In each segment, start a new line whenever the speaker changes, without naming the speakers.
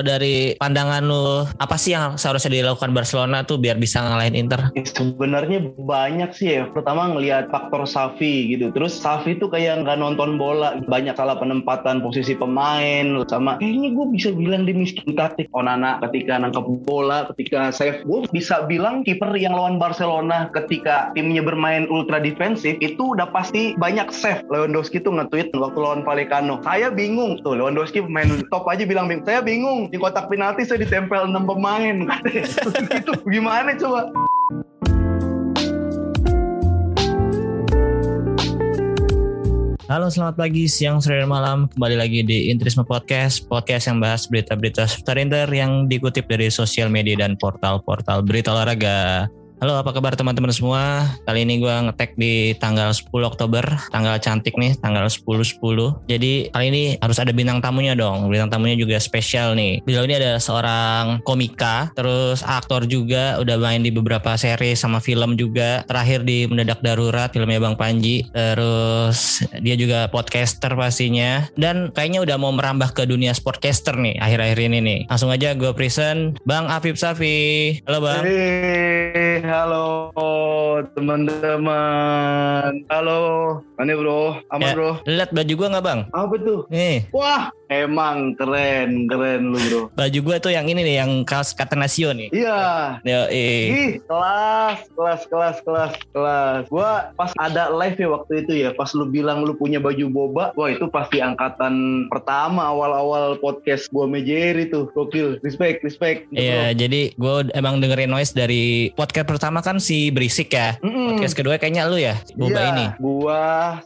Kalau dari pandangan lu, apa sih yang seharusnya dilakukan Barcelona tuh biar bisa ngalahin Inter?
Ya, sebenarnya banyak sih ya. Pertama ngelihat faktor Safi gitu. Terus Safi tuh kayak nggak nonton bola, banyak salah penempatan posisi pemain sama kayaknya gue bisa bilang di miskin taktik. Onana ketika nangkep bola, ketika save, gue bisa bilang kiper yang lawan Barcelona ketika timnya bermain ultra defensif itu udah pasti banyak save. Lewandowski tuh nge-tweet waktu lawan Vallecano. Saya bingung tuh Lewandowski pemain top aja bilang. Saya bingung di kotak penalti saya ditempel 6 pemain. Itu gimana coba?
Halo selamat pagi, siang, sore, dan malam. Kembali lagi di Intrisme Podcast Podcast yang bahas berita-berita seputar Inter Yang dikutip dari sosial media dan portal-portal berita olahraga Halo apa kabar teman-teman semua? Kali ini gue ngetek di tanggal 10 Oktober Tanggal cantik nih Tanggal 10-10 Jadi kali ini harus ada bintang tamunya dong. Bintang tamunya juga spesial nih. Beliau ini adalah seorang komika Terus aktor juga Udah main di beberapa seri sama film juga. Terakhir di Mendadak Darurat Filmnya Bang Panji. Terus dia juga podcaster pastinya. Dan kayaknya udah mau merambah ke dunia sportcaster nih Akhir-akhir ini nih. Langsung aja gue present Bang Afif Safi. Halo Bang
halo teman-teman. Halo, mana bro? Aman ya, bro?
Lihat baju gua nggak bang?
Apa tuh?
Nih.
Wah, emang keren, keren lu bro.
Baju gua tuh yang ini nih, yang kaos Catenaccio nih.
Iya.
Ya, eh.
Ih, kelas, kelas, kelas, kelas, kelas. Gua pas ada live ya waktu itu ya, pas lu bilang lu punya baju boba, wah itu pasti angkatan pertama awal-awal podcast gua Mejeri tuh. Gokil, respect, respect.
Iya, jadi gua emang dengerin noise dari podcast pertama kan si Berisik ya. Mm-mm. Podcast kedua kayaknya lu ya, Boba
iya,
ini.
Gua,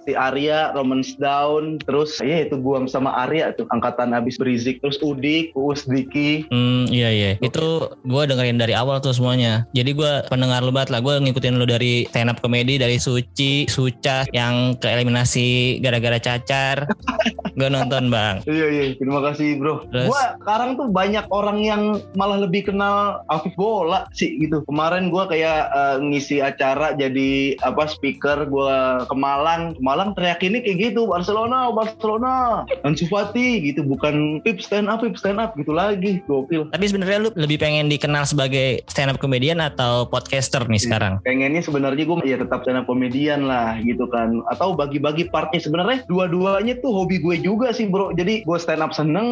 si Arya, Romans Down, terus ya itu gua sama Arya tuh angkatan habis Berisik, terus Udik, Uus Diki.
Hmm, iya iya. Okay. Itu gua dengerin dari awal tuh semuanya. Jadi gua pendengar lu banget lah. Gua ngikutin lu dari stand up komedi dari Suci, Suca yang ke eliminasi gara-gara cacar. gue nonton bang.
Iya iya, terima kasih bro. Terus, gua sekarang tuh banyak orang yang malah lebih kenal Afif bola sih gitu. Kemarin kayak kayak uh, ngisi acara jadi apa speaker gue ke Malang Malang teriak ini kayak gitu Barcelona Barcelona Ansu Fati gitu bukan Pip stand up Pip stand up gitu lagi gokil.
Tapi sebenarnya lu lebih pengen dikenal sebagai stand up comedian atau podcaster nih iya, sekarang?
pengennya sebenarnya gue ya tetap stand up comedian lah gitu kan. Atau bagi-bagi partnya. Sebenarnya dua-duanya tuh hobi gue juga sih bro. Jadi gue stand up seneng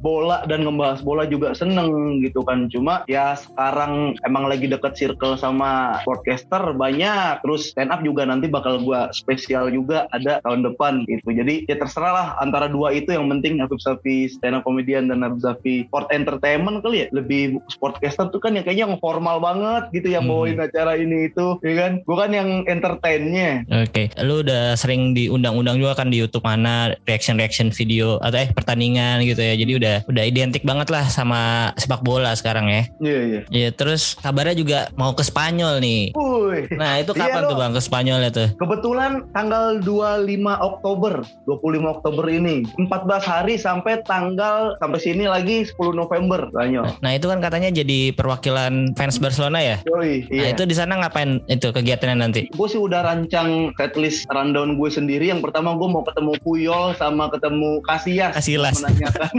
bola dan ngebahas bola juga seneng gitu kan. Cuma ya sekarang emang lagi deket circle sama podcaster banyak. Terus stand up juga nanti bakal gua spesial juga ada tahun depan gitu. Jadi ya terserah lah antara dua itu. Yang penting Habib Safi stand up comedian dan Habib Safi sport entertainment kali ya lebih sportcaster tuh kan yang kayaknya yang formal banget gitu yang hmm. bawain acara ini itu ya kan gua kan yang entertainnya
oke okay. lu udah sering diundang-undang juga kan di YouTube mana reaction-reaction video atau eh pertandingan gitu ya jadi udah udah identik banget lah sama sepak bola sekarang ya
iya yeah, iya yeah.
iya terus kabarnya juga mau ke Spanyol nih.
Uy.
Nah itu kapan iya tuh bang ke Spanyol itu?
Kebetulan tanggal 25 Oktober, 25 Oktober ini. 14 hari sampai tanggal sampai sini lagi 10 November Spanyol.
Nah itu kan katanya jadi perwakilan fans Barcelona ya?
Yoi,
iya. Nah itu di sana ngapain itu kegiatannya nanti?
Gue sih udah rancang setlist rundown gue sendiri. Yang pertama gue mau ketemu Puyol sama ketemu Casillas.
Casillas.
Menanyakan.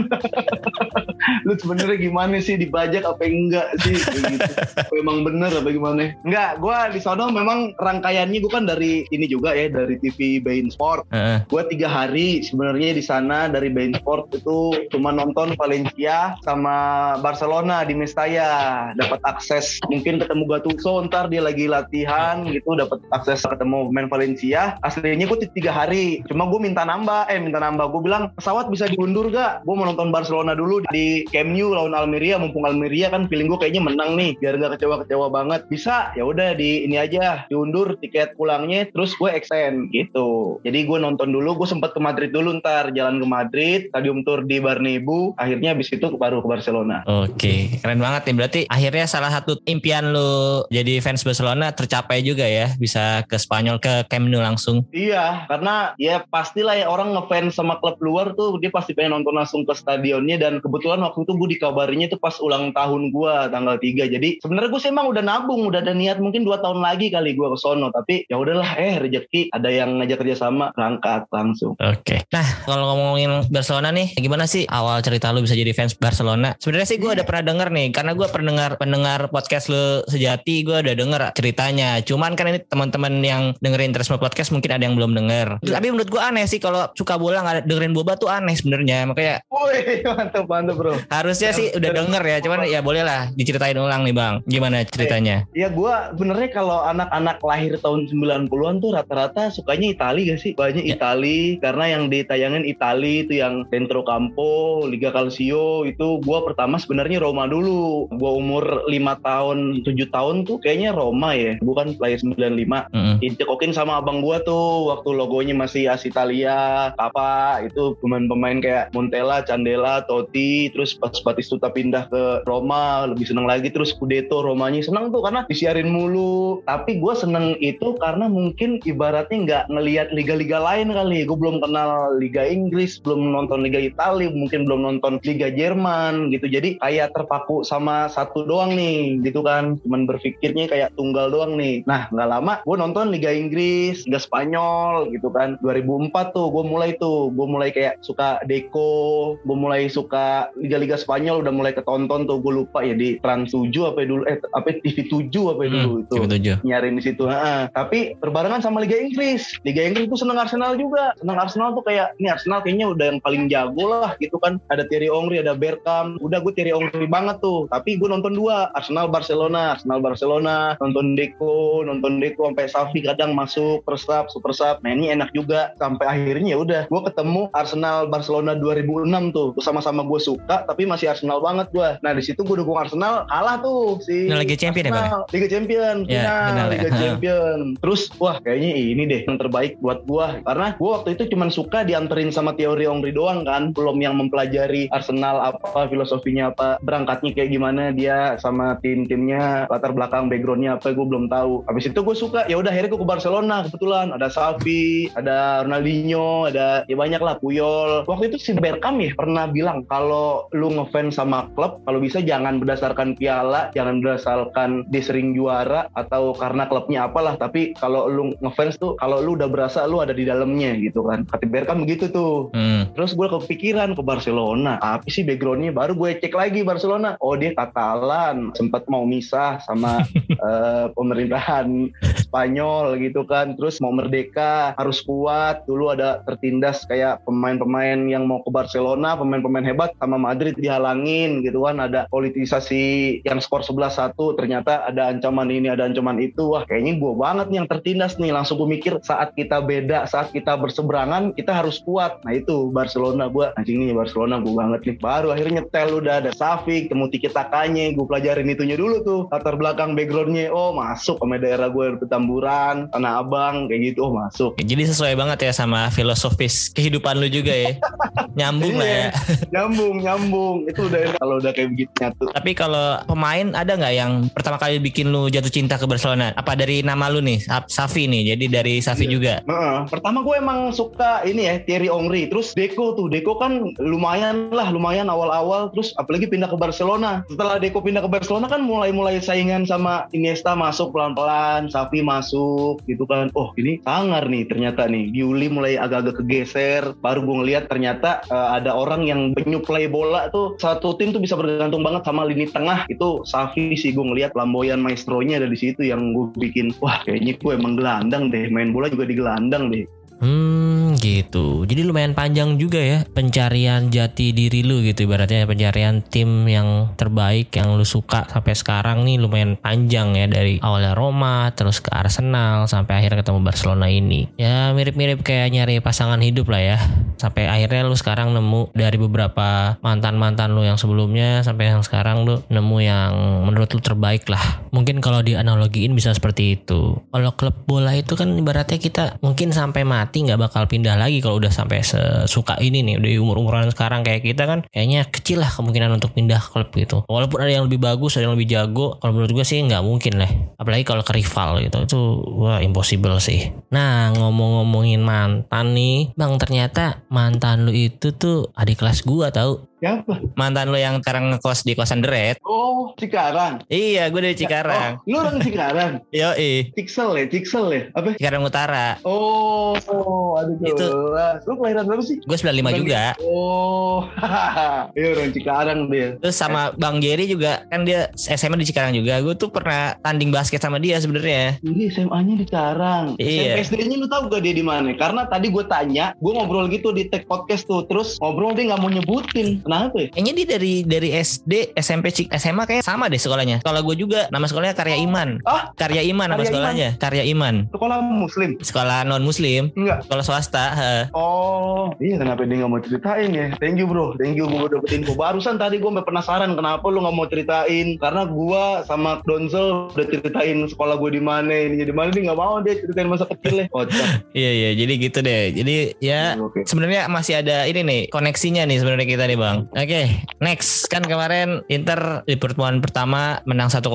Lu sebenarnya gimana sih dibajak apa enggak sih? Gitu. Memang bener apa gimana? Enggak, gue di sono memang rangkaiannya gue kan dari ini juga ya dari TV Bein Sport. Uh. Gue tiga hari sebenarnya di sana dari Bein sport itu cuma nonton Valencia sama Barcelona di Mestalla. Dapat akses mungkin ketemu Gattuso ntar dia lagi latihan gitu dapat akses ketemu main Valencia. Aslinya gue tiga hari cuma gue minta nambah eh minta nambah. Gue bilang pesawat bisa diundur gak gue mau nonton Barcelona dulu di Camp Nou lawan Almeria mumpung Almeria kan feeling gue kayaknya menang nih biar gak kecewa-kecewa banget. Bisa ya udah di ini aja diundur tiket pulangnya terus gue extend gitu. Jadi gue nonton dulu gue sempat ke Madrid dulu ntar jalan ke Madrid stadium tour di Barnebu akhirnya habis itu baru ke Barcelona
Oke, keren banget nih. Berarti akhirnya salah satu impian lu jadi fans Barcelona tercapai juga ya, bisa ke Spanyol ke Camp Nou langsung.
Iya, karena ya pastilah ya orang ngefans sama klub luar tuh dia pasti pengen nonton langsung ke stadionnya dan kebetulan waktu itu gue dikabarinya itu pas ulang tahun gue tanggal 3. Jadi sebenarnya gue sih emang udah nabung, udah ada niat mungkin dua tahun lagi kali gue ke sono, tapi ya udahlah eh rezeki ada yang ngajak kerja sama berangkat langsung.
Oke. Nah, kalau ngomongin Barcelona nih, gimana sih awal cerita lu bisa jadi fans Barcelona? Sebenarnya sih gue udah pernah denger nih, karena gue pendengar pendengar podcast lu sejati, gue udah denger ceritanya. Cuman kan ini teman-teman yang dengerin Teresma Podcast mungkin ada yang belum denger. Tapi menurut gue aneh sih kalau suka bola nggak dengerin boba tuh aneh sebenarnya. Makanya
Woi, mantap mantap bro.
harusnya sih udah denger ya. Cuman ya boleh lah diceritain ulang nih bang. Gimana ceritanya?
Ya gue benernya kalau anak-anak lahir tahun 90-an tuh rata-rata sukanya Itali gak sih? Banyak
Ya.
Itali karena yang ditayangin Itali itu yang Centro Campo, Liga Calcio itu gue pertama sebenarnya Roma dulu. Gue umur 5 tahun, 7 tahun tuh kayaknya Roma ya, bukan lahir 95.
Mm-mm.
Dicekokin sama abang gua tuh waktu logonya masih AS Italia, Kappa itu pemain-pemain kayak Montella, Candela, Totti, terus pas Batistuta pindah ke Roma lebih seneng lagi terus Scudetto Romanya seneng tuh karena disiarin mulu. Tapi gua seneng itu karena mungkin ibaratnya nggak ngelihat liga-liga lain kali. Gue belum kenal Liga Inggris, belum nonton Liga Italia, mungkin belum nonton Liga Jerman gitu. Jadi kayak terpaku sama satu doang nih gitu kan. Cuman berpikirnya kayak tunggal doang nih. Nah nggak lama gue nonton Liga Inggris, Liga Spanyol gitu kan. 2004 tuh gue mulai tuh, gue mulai kayak suka Deco, gue mulai suka Liga-Liga Spanyol udah mulai ketonton tuh. Gue lupa ya di Trans 7 apa ya dulu, eh apa TV 7 apa ya dulu
Hmm,
itu
TV tujuh.
nyarin di situ. Heeh. Tapi berbarengan sama Liga Inggris. Liga Inggris tuh seneng Arsenal juga. Seneng Arsenal tuh kayak ini Arsenal kayaknya udah yang paling jago lah gitu kan. Ada Thierry Henry, ada Bergkamp. Udah gue Thierry Henry banget tuh. Tapi gue nonton dua, Arsenal Barcelona, Arsenal Barcelona, nonton Deco, nonton Deco sampai Safi kadang masuk per sub, super sub. Nah ini enak juga. Sampai akhirnya ya udah gue ketemu Arsenal Barcelona 2006 tuh. Sama-sama gue suka tapi masih Arsenal banget gue. Nah di situ gue dukung Arsenal kalah tuh si
Nah, Liga Champion ya?
Arsenal. Liga Champion
Ya,
final,
final ya.
Liga Champion terus wah kayaknya ini deh yang terbaik buat gua karena gua waktu itu cuman suka dianterin sama teori Ongri doang kan? Belum yang mempelajari Arsenal apa filosofinya apa berangkatnya kayak gimana dia sama tim-timnya latar belakang backgroundnya apa gue belum tahu. Habis itu gue suka ya udah akhirnya gue ke Barcelona kebetulan. Ada Xavi ada Ronaldinho ada ya banyak lah Puyol. Waktu itu si Bergkamp ya pernah bilang kalau lu ngefans sama klub kalau bisa jangan berdasarkan piala jangan berdasarkan dia sering juara atau karena klubnya apalah. Tapi kalau lu ngefans tuh kalau lu udah berasa lu ada di dalamnya gitu kan. Kata Bergkamp begitu tuh.
Hmm.
Terus gue kepikiran ke Barcelona. Apa sih backgroundnya? Baru gue cek lagi Barcelona. Oh dia Katalan. Sempat mau misah sama eh, pemerintahan Spanyol gitu kan. Terus mau merdeka harus kuat. Dulu ada tertindas kayak pemain-pemain yang mau ke Barcelona, pemain-pemain hebat sama Madrid dihalangin gitu kan. Ada politisasi yang skor 11-1. Ternyata ada ancaman ini, ada ancaman itu. Wah kayaknya gue banget nih yang tertindas nih. Langsung gue mikir saat kita beda, saat kita berseberangan, kita harus kuat. Nah itu Barcelona gue anjing nih Barcelona gue banget nih. Baru akhirnya tel udah ada Safi, temu tiki takanya, gue pelajarin itunya dulu tuh. Latar belakang backgroundnya, oh masuk sama daerah gue Petamburan, Tanah Abang, kayak gitu, oh masuk.
Jadi sesuai banget ya sama filosofis kehidupan lu juga ya. Nyambung lah ya.
Iya, nyambung, nyambung. Itu udah kalau udah kayak begitu nyatu.
Tapi kalau pemain ada nggak yang pertama kali bikin lu jatuh cinta ke Barcelona? Apa dari nama lu nih, Sa- Safi nih. Jadi dari Safi
Iya.
juga.
Heeh. Pertama gue emang suka ini ya Thierry Henry, terus Deco tuh, Deco kan lumayan lah, lumayan awal-awal, terus apalagi pindah ke Barcelona. Setelah Deco pindah ke Barcelona kan mulai-mulai saingan sama Iniesta masuk pelan-pelan, Xavi masuk gitu kan. Oh ini sangar nih ternyata nih, Giuli mulai agak-agak kegeser. Baru gue ngeliat ternyata eh, ada orang yang penyuplai bola tuh satu tim tuh bisa bergantung banget sama lini tengah. Itu Xavi sih gue ngeliat lamboyan maestronya ada di situ yang gue bikin wah kayaknya gue emang gelandang deh. Main bola juga di gelandang deh.
Hmm, Gitu. Jadi lumayan panjang juga ya pencarian jati diri lu gitu ibaratnya pencarian tim yang terbaik yang lu suka sampai sekarang nih lumayan panjang ya dari awalnya Roma terus ke Arsenal sampai akhirnya ketemu Barcelona ini. Ya mirip-mirip kayak nyari pasangan hidup lah ya. Sampai akhirnya lu sekarang nemu dari beberapa mantan-mantan lu yang sebelumnya sampai yang sekarang lu nemu yang menurut lu terbaik lah. Mungkin kalau dianalogiin bisa seperti itu. Kalau klub bola itu kan ibaratnya kita mungkin sampai mati nggak bakal pindah lagi kalau udah sampai sesuka ini nih udah umur umuran sekarang kayak kita kan kayaknya kecil lah kemungkinan untuk pindah klub gitu. Walaupun ada yang lebih bagus ada yang lebih jago kalau menurut gue sih nggak mungkin lah. Apalagi kalau ke rival gitu itu wah impossible sih. Nah ngomong-ngomongin mantan nih bang ternyata mantan lu itu tuh adik kelas gua tau
Siapa?
mantan lu yang sekarang ngekos di kosan Deret
Oh, Cikarang.
iya gue dari Cikarang
Oh, lu orang Cikarang.
yo
Ciksel ya, Ciksel ya. Apa?
Cikarang Utara
Oh, oh aduh
Itu.
jelas. Lu kelahiran berapa sih?
gue 95
Bukan
juga
Oh, iya orang Cikarang dia.
Terus sama Bang Jerry juga kan dia SMA di Cikarang juga. Gue tuh pernah tanding basket sama dia sebenarnya.
Jadi SMA-nya di Cikarang.
Iya.
SD-nya lu tahu gak dia di mana? Karena tadi gue tanya, gue ngobrol gitu di tag podcast tuh. Terus ngobrol dia nggak mau nyebutin. Kenapa ya?
Kayaknya dia dari dari SD, SMP, SMA kayak sama deh sekolahnya. Sekolah gue juga nama sekolahnya Karya Iman.
Ah,
Karya Iman nama
Karya
sekolahnya. Karya Iman.
sekolah muslim?
Sekolah non muslim.
Enggak.
Sekolah swasta. he.
Oh, iya kenapa dia nggak mau ceritain ya? Thank you bro, thank you gue udah dapet info. Barusan tadi gue penasaran kenapa lu nggak mau ceritain? Karena gue sama Donzel udah ceritain sekolah gue di mana ini di mana dia nggak mau dia ceritain masa kecilnya. Kocak.
Iya iya. Jadi gitu deh. Jadi ya
Oke.
sebenarnya masih ada ini nih koneksinya nih sebenarnya kita nih bang. Oke, next kan kemarin Inter di pertemuan pertama menang 1-0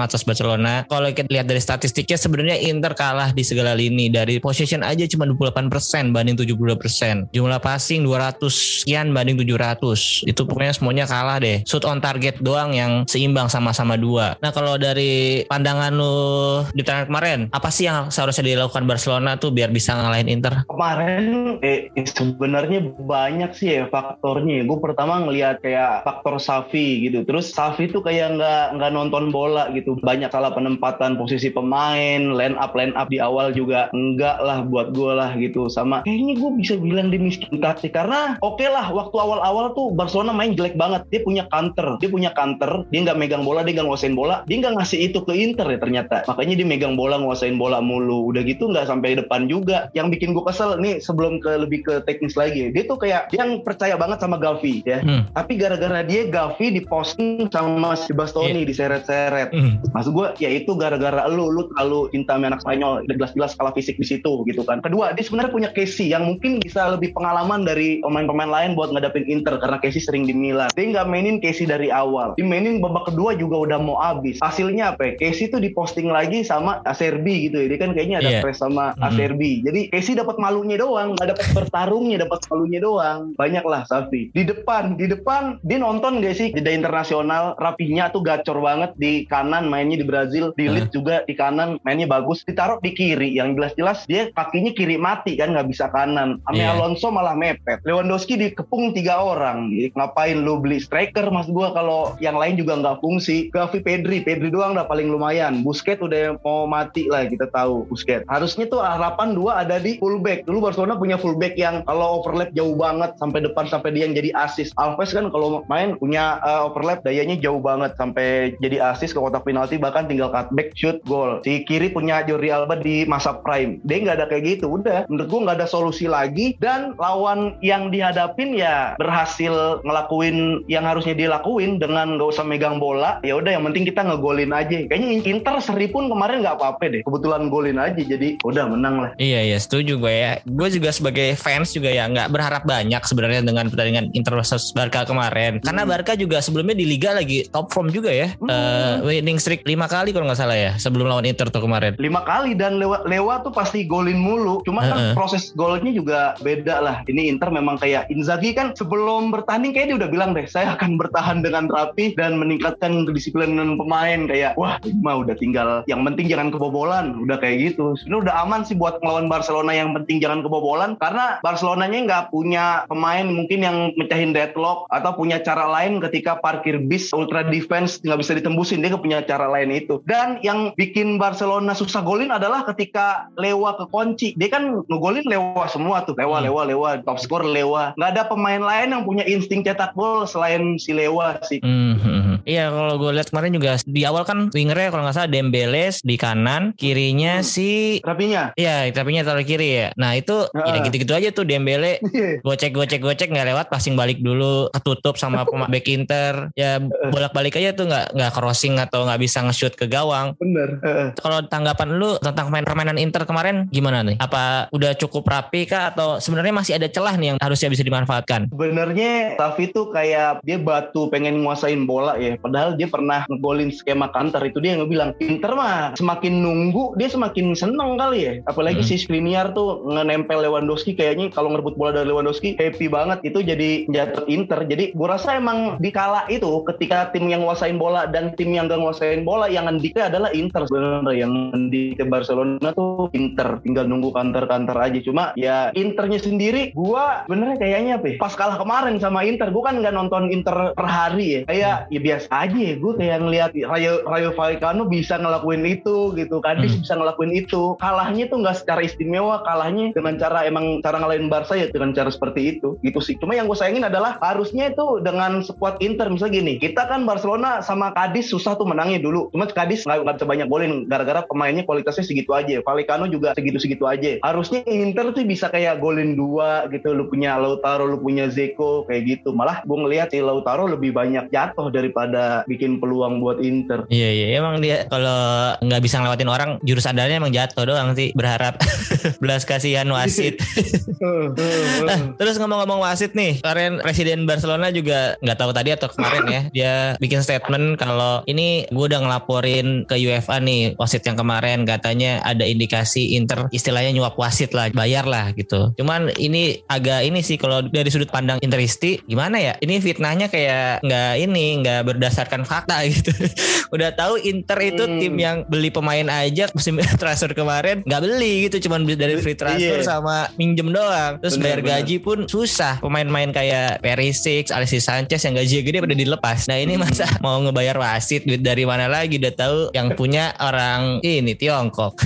atas Barcelona. Kalau kita lihat dari statistiknya sebenarnya Inter kalah di segala lini dari possession aja cuma 28% banding 72%. Jumlah passing 200 sekian banding 700. Itu pokoknya semuanya kalah deh. Shoot on target doang yang seimbang sama-sama dua. Nah kalau dari pandangan lu di pertandingan kemarin, apa sih yang seharusnya dilakukan Barcelona tuh biar bisa ngalahin Inter?
Kemarin eh sebenarnya banyak sih ya faktornya. Gue pertama ngelihat kayak faktor Safi gitu. Terus Safi tuh kayak nggak nggak nonton bola gitu. Banyak salah penempatan posisi pemain, line up line up di awal juga enggak lah buat gue lah gitu. Sama kayaknya gue bisa bilang dia miskin taktik karena oke lah waktu awal-awal tuh Barcelona main jelek banget. Dia punya counter, dia punya counter. Dia nggak megang bola, dia nggak nguasain bola. Dia nggak ngasih itu ke Inter ya ternyata. Makanya dia megang bola, nguasain bola mulu. Udah gitu nggak sampai depan juga. Yang bikin gue kesel nih sebelum ke lebih ke teknis lagi. Dia tuh kayak yang percaya banget sama Gavi ya.
Hmm.
Tapi gara-gara dia Gavi diposting sama si Bastoni diseret-seret.
Hmm.
Maksud gue ya itu gara-gara lu lu terlalu cinta sama anak Spanyol jelas-jelas kalah fisik di situ gitu kan. Kedua dia sebenarnya punya Casey yang mungkin bisa lebih pengalaman dari pemain-pemain lain buat ngadapin Inter karena Casey sering di Milan. Dia nggak mainin Casey dari awal. Dia mainin babak kedua juga udah mau habis. Hasilnya apa? ya? Casey tuh diposting lagi sama Acerbi gitu ya. Dia kan kayaknya ada
Iya.
press sama
Mhm.
Acerbi. Jadi Casey dapat malunya doang, nggak dapat bertarungnya, dapat malunya doang. Banyak lah Safi. Di depan, di depan dia nonton gak sih jeda internasional rapihnya tuh gacor banget di kanan mainnya di Brazil, di Leeds juga di kanan mainnya bagus. Ditaruh di kiri yang jelas-jelas dia kakinya kiri mati kan nggak bisa kanan. Ame
Iya.
Alonso malah mepet. Lewandowski dikepung tiga orang. Jadi, ngapain lu beli striker mas gua kalau yang lain juga nggak fungsi. Gavi Pedri, Pedri doang udah paling lumayan. Busquets udah mau mati lah kita tahu Busquets. Harusnya tuh harapan dua ada di fullback. Dulu Barcelona punya fullback yang kalau overlap jauh banget sampai depan sampai dia yang jadi assist. Alves kan kalau main punya uh, overlap dayanya jauh banget sampai jadi assist ke kotak penalti bahkan tinggal cutback shoot gol. Si kiri punya Jordi Alba di masa prime. Dia nggak ada kayak gitu. Udah menurut gua nggak ada solusi lagi dan lawan yang dihadapin ya berhasil ngelakuin yang harusnya dilakuin dengan nggak usah megang bola. Ya udah yang penting kita ngegolin aja. Kayaknya Inter seri pun kemarin nggak apa-apa deh. Kebetulan golin aja jadi udah menang lah.
Iya iya setuju gue ya. Gue juga sebagai fans juga ya nggak berharap banyak sebenarnya dengan pertandingan Inter versus Barca kemarin. Karena Barca juga sebelumnya di Liga lagi top form juga ya.
Hmm.
Eh, winning streak 5 kali kalau nggak salah ya sebelum lawan Inter tuh kemarin.
lima kali dan lewa lewa tuh pasti golin mulu cuma kan
Heeh.
proses golnya juga beda lah ini Inter memang kayak Inzaghi kan sebelum bertanding kayak dia udah bilang deh saya akan bertahan dengan rapi dan meningkatkan kedisiplinan pemain kayak wah ini mah udah tinggal yang penting jangan kebobolan udah kayak gitu sebenarnya udah aman sih buat ngelawan Barcelona yang penting jangan kebobolan karena Barcelonanya nggak punya pemain mungkin yang mecahin dead deadlock atau punya cara lain ketika parkir bis ultra defense nggak bisa ditembusin dia punya cara lain itu. Dan yang bikin Barcelona susah golin adalah ketika Lewa ke kunci. Dia kan ngegolin Lewa semua tuh. Lewa,
Hmm.
Lewa, Lewa, top score Lewa. Nggak ada pemain lain yang punya insting cetak gol selain si Lewa sih.
Hmm, hmm. Iya kalau gue lihat kemarin juga di awal kan wingernya kalau nggak salah Dembele di kanan, kirinya
Hmm.
si
Rapinya.
Iya, tapi taruh kiri ya. Nah itu ya
Heeh.
gitu-gitu aja tuh Dembele gocek gocek gocek nggak lewat passing balik dulu ketutup sama pemain back Inter ya bolak balik aja tuh nggak nggak crossing atau nggak bisa nge-shoot ke gawang
Bener.
kalau tanggapan lu tentang main permainan Inter kemarin gimana nih apa udah cukup rapi kah atau sebenarnya masih ada celah nih yang harusnya bisa dimanfaatkan
Sebenarnya Tavi tuh kayak dia batu pengen nguasain bola ya. Padahal dia pernah ngegolin skema counter itu dia ngebilang Inter mah semakin nunggu dia semakin seneng kali ya. Apalagi
Hmm.
si Skriniar tuh ngenempel Lewandowski kayaknya kalau ngerebut bola dari Lewandowski happy banget itu jadi jatuh Inter. Jadi gua rasa emang di kala itu ketika tim yang nguasain bola dan tim yang gak nguasain bola yang ngendike adalah Inter sebenarnya yang ngendike Barcelona tuh Inter tinggal nunggu counter-counter aja. Cuma ya Internya sendiri gua benernya kayaknya apa ya, pas kalah kemarin sama Inter gue kan nggak nonton Inter per hari ya kayak ya biasa aja ya gue kayak ngelihat Rayo Rayo Vallecano bisa ngelakuin itu gitu Kadis
Hmm.
bisa ngelakuin itu. Kalahnya tuh nggak secara istimewa kalahnya dengan cara emang cara ngalahin Barca ya dengan cara seperti itu gitu sih. Cuma yang gue sayangin adalah harusnya itu dengan squad Inter misalnya gini kita kan Barcelona sama Kadis susah tuh menangnya dulu. Cuma Kadis nggak nggak bisa banyak golin gara-gara pemainnya kualitasnya segitu aja. Vallecano juga segitu-segitu aja. Harusnya Inter tuh bisa kayak golin dua gitu lu punya Lautaro lu punya Zeko kayak gitu. Malah gue ngelihat si Lautaro lebih banyak jatuh daripada bikin peluang buat Inter
Iya iya emang dia kalau nggak bisa ngelewatin orang jurus andalannya emang jatuh doang sih berharap belas kasihan wasit. Nah, terus ngomong-ngomong wasit nih, kemarin Presiden Barcelona juga nggak tahu tadi atau kemarin ya, dia bikin statement kalau ini gue udah ngelaporin ke UEFA nih wasit yang kemarin katanya ada indikasi Inter istilahnya nyuap wasit lah, bayar lah gitu. Cuman ini agak ini sih kalau dari sudut pandang Interisti gimana ya? Ini fitnahnya kayak nggak ini nggak berdasarkan fakta gitu. udah tahu Inter itu
Hmm.
tim yang beli pemain aja musim transfer kemarin nggak beli gitu, cuman beli dari free transfer
Iya.
sama minjem doang. Terus
Bener,
bayar
bener.
gaji pun susah. Pemain-pemain kayak Perisic, Alexis Sanchez yang gaji gede pada dilepas. Nah ini
Hmm.
masa mau ngebayar wasit duit dari mana lagi? Udah tahu yang punya orang ini Tiongkok.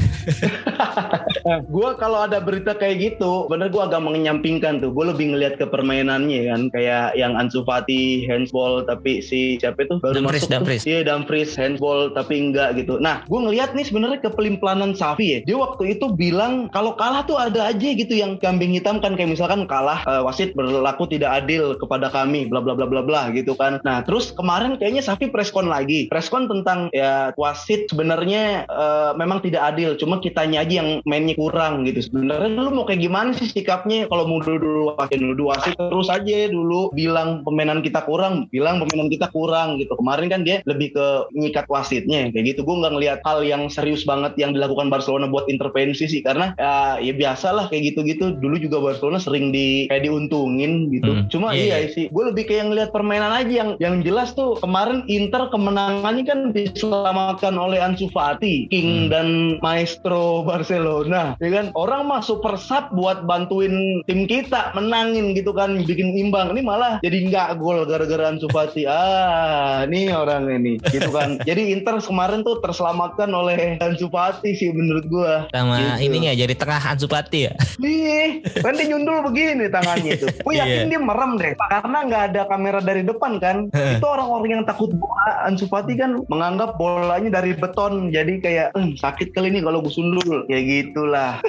gue kalau ada berita kayak gitu, bener gue agak menyampingkan tuh. Gue lebih ngelihat ke permainannya kan, kayak yang Ansu Fati handsball tapi si siapa itu baru
Dumfries,
masuk.
Dumfries.
Iya Dumfries handsball tapi enggak gitu. Nah, gue ngelihat nih sebenarnya kepelimpanan Safi ya. Dia waktu itu bilang kalau kalah tuh ada aja gitu yang kambing hitam kan kayak misalkan kalah eh, wasit berlaku tidak adil kepada kami bla bla bla bla bla gitu kan. Nah, terus kemarin kayaknya Safi preskon lagi. Preskon tentang ya wasit sebenarnya eh, memang tidak adil, cuma kitanya aja yang mainnya kurang gitu. Sebenarnya lu mau kayak gimana sih sikapnya kalau mau dulu wasit nuduh wasit terus aja dulu bilang pemainan kita kurang, bilang pemainan kita kurang gitu. Kemarin kan dia lebih ke nyikat wasitnya kayak gitu. Gue nggak ngelihat hal yang serius banget yang dilakukan Barcelona buat intervensi sih karena ya, ya biasalah kayak gitu-gitu. Dulu juga Barcelona sering di kayak diuntungin gitu.
Hmm,
Cuma
iya,
iya, sih, gue lebih kayak ngelihat permainan aja yang yang jelas tuh kemarin Inter kemenangannya kan diselamatkan oleh Ansu Fati, King
Hmm.
dan Maestro Barcelona. Ya kan orang mah super sub buat bantuin tim kita menangin gitu kan, bikin imbang. Ini malah jadi nggak gol gara-gara Ansu Fati. Ah, ini orang ini gitu kan. jadi Inter kemarin tuh terselamatkan oleh Ansu Fati sih menurut gua.
Sama
Gitu.
ininya jadi tengah Ansu Fati ya.
Nih, kan dia nyundul begini tangannya itu. Gue yakin
Iya.
dia merem deh. Karena nggak ada kamera dari depan kan. Itu orang-orang yang takut bola. Ansu Fati kan menganggap bolanya dari beton. Jadi kayak, "Eh, sakit kali ini kalau gue sundul. Ya gitulah.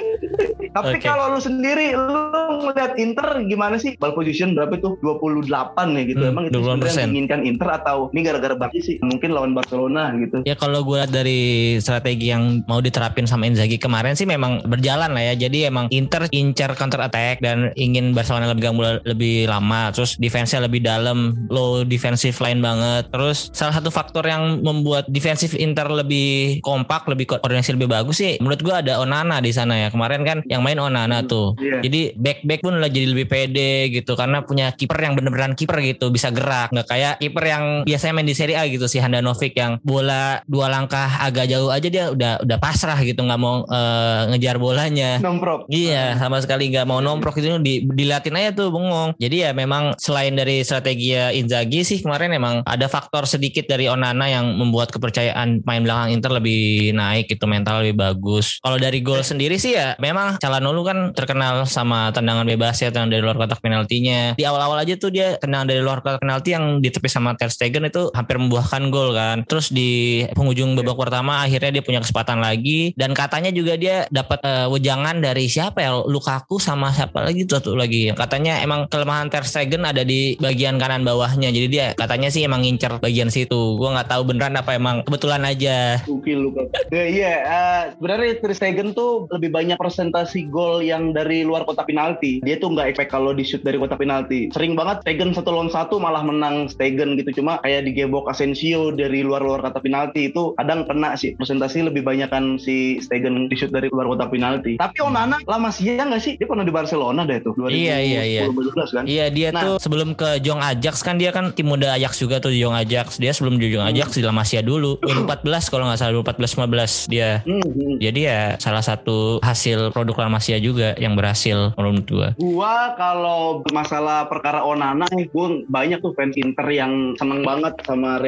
Tapi
Oke.
kalau lu sendiri, lu ngeliat Inter gimana sih? Ball position berapa tuh? 28 ya gitu.
Hmm,
Emang itu
28%.
sebenarnya yang diinginkan Inter atau ini gara-gara Barca sih? Mungkin lawan Barcelona gitu.
Ya kalau gue lihat dari strategi yang mau diterapin sama Inzaghi kemarin sih memang berjalan lah ya. Jadi emang Inter incar counter attack dan ingin Barcelona lebih bola lebih lama. Terus defense-nya lebih dalam, low defensive line banget. Terus salah satu faktor yang membuat defensif Inter lebih kompak, lebih koordinasi lebih bagus sih. Menurut gue ada Onana di sana ya. Kemarin kan yang main Onana tuh.
Iya.
Jadi back back pun lah jadi lebih pede gitu karena punya kiper yang bener-beneran kiper gitu bisa gerak nggak kayak kiper yang biasanya main di Serie A gitu si Handanovic yang bola dua langkah agak jauh aja dia udah udah pasrah gitu nggak mau uh, ngejar bolanya.
Nomprok.
Iya sama sekali nggak mau nomprok itu di, dilatin aja tuh bengong. Jadi ya memang selain dari strategi Inzaghi sih kemarin emang ada faktor sedikit dari Onana yang membuat kepercayaan main belakang Inter lebih naik gitu mental lebih bagus. Kalau dari gol sendiri sih ya memang Calhanoglu kan terkenal sama tendangan bebas ya tendangan dari luar kotak penaltinya. Di awal-awal aja tuh dia tendangan dari luar kotak penalti yang ditepis sama Ter Stegen itu hampir membuahkan gol kan. Terus di penghujung babak pertama akhirnya dia punya kesempatan lagi. Dan katanya juga dia dapat uh, wejangan dari siapa ya? Lukaku sama siapa lagi tuh, tuh lagi. Katanya emang kelemahan Ter Stegen ada di bagian kanan bawahnya. Jadi dia katanya sih emang ngincer bagian situ. Gue nggak tahu beneran apa emang. Kebetulan aja.
Gokil Lukaku. Ya, iya uh, sebenarnya Ter Stegen tuh lebih banyak presentasi gol yang dari luar kotak penalti. Dia tuh nggak efek kalau di shoot dari kotak penalti. Sering banget Stegen satu lawan satu malah menang Stegen gitu. Cuma kayak di gebok Asensio dari luar-luar kotak penalti itu kadang kena sih. Presentasi lebih banyak kan si Stegen di shoot dari luar kotak penalti. Tapi Onana lama sih ya nggak sih? Dia pernah di Barcelona deh tuh
2010 iya iya iya. kan? Iya dia nah, tuh sebelum ke Jong Ajax kan dia kan tim muda Ajax juga tuh di Jong Ajax. Dia sebelum di Jong. Ajax hmm. di La Masia dulu. 2014 kalau nggak salah 2014 15 dia. Hmm, hmm. jadi ya salah satu hasil produk La Masia juga yang berhasil menurut gua.
Gua kalau masalah perkara Onana gue banyak tuh fans Inter yang seneng banget sama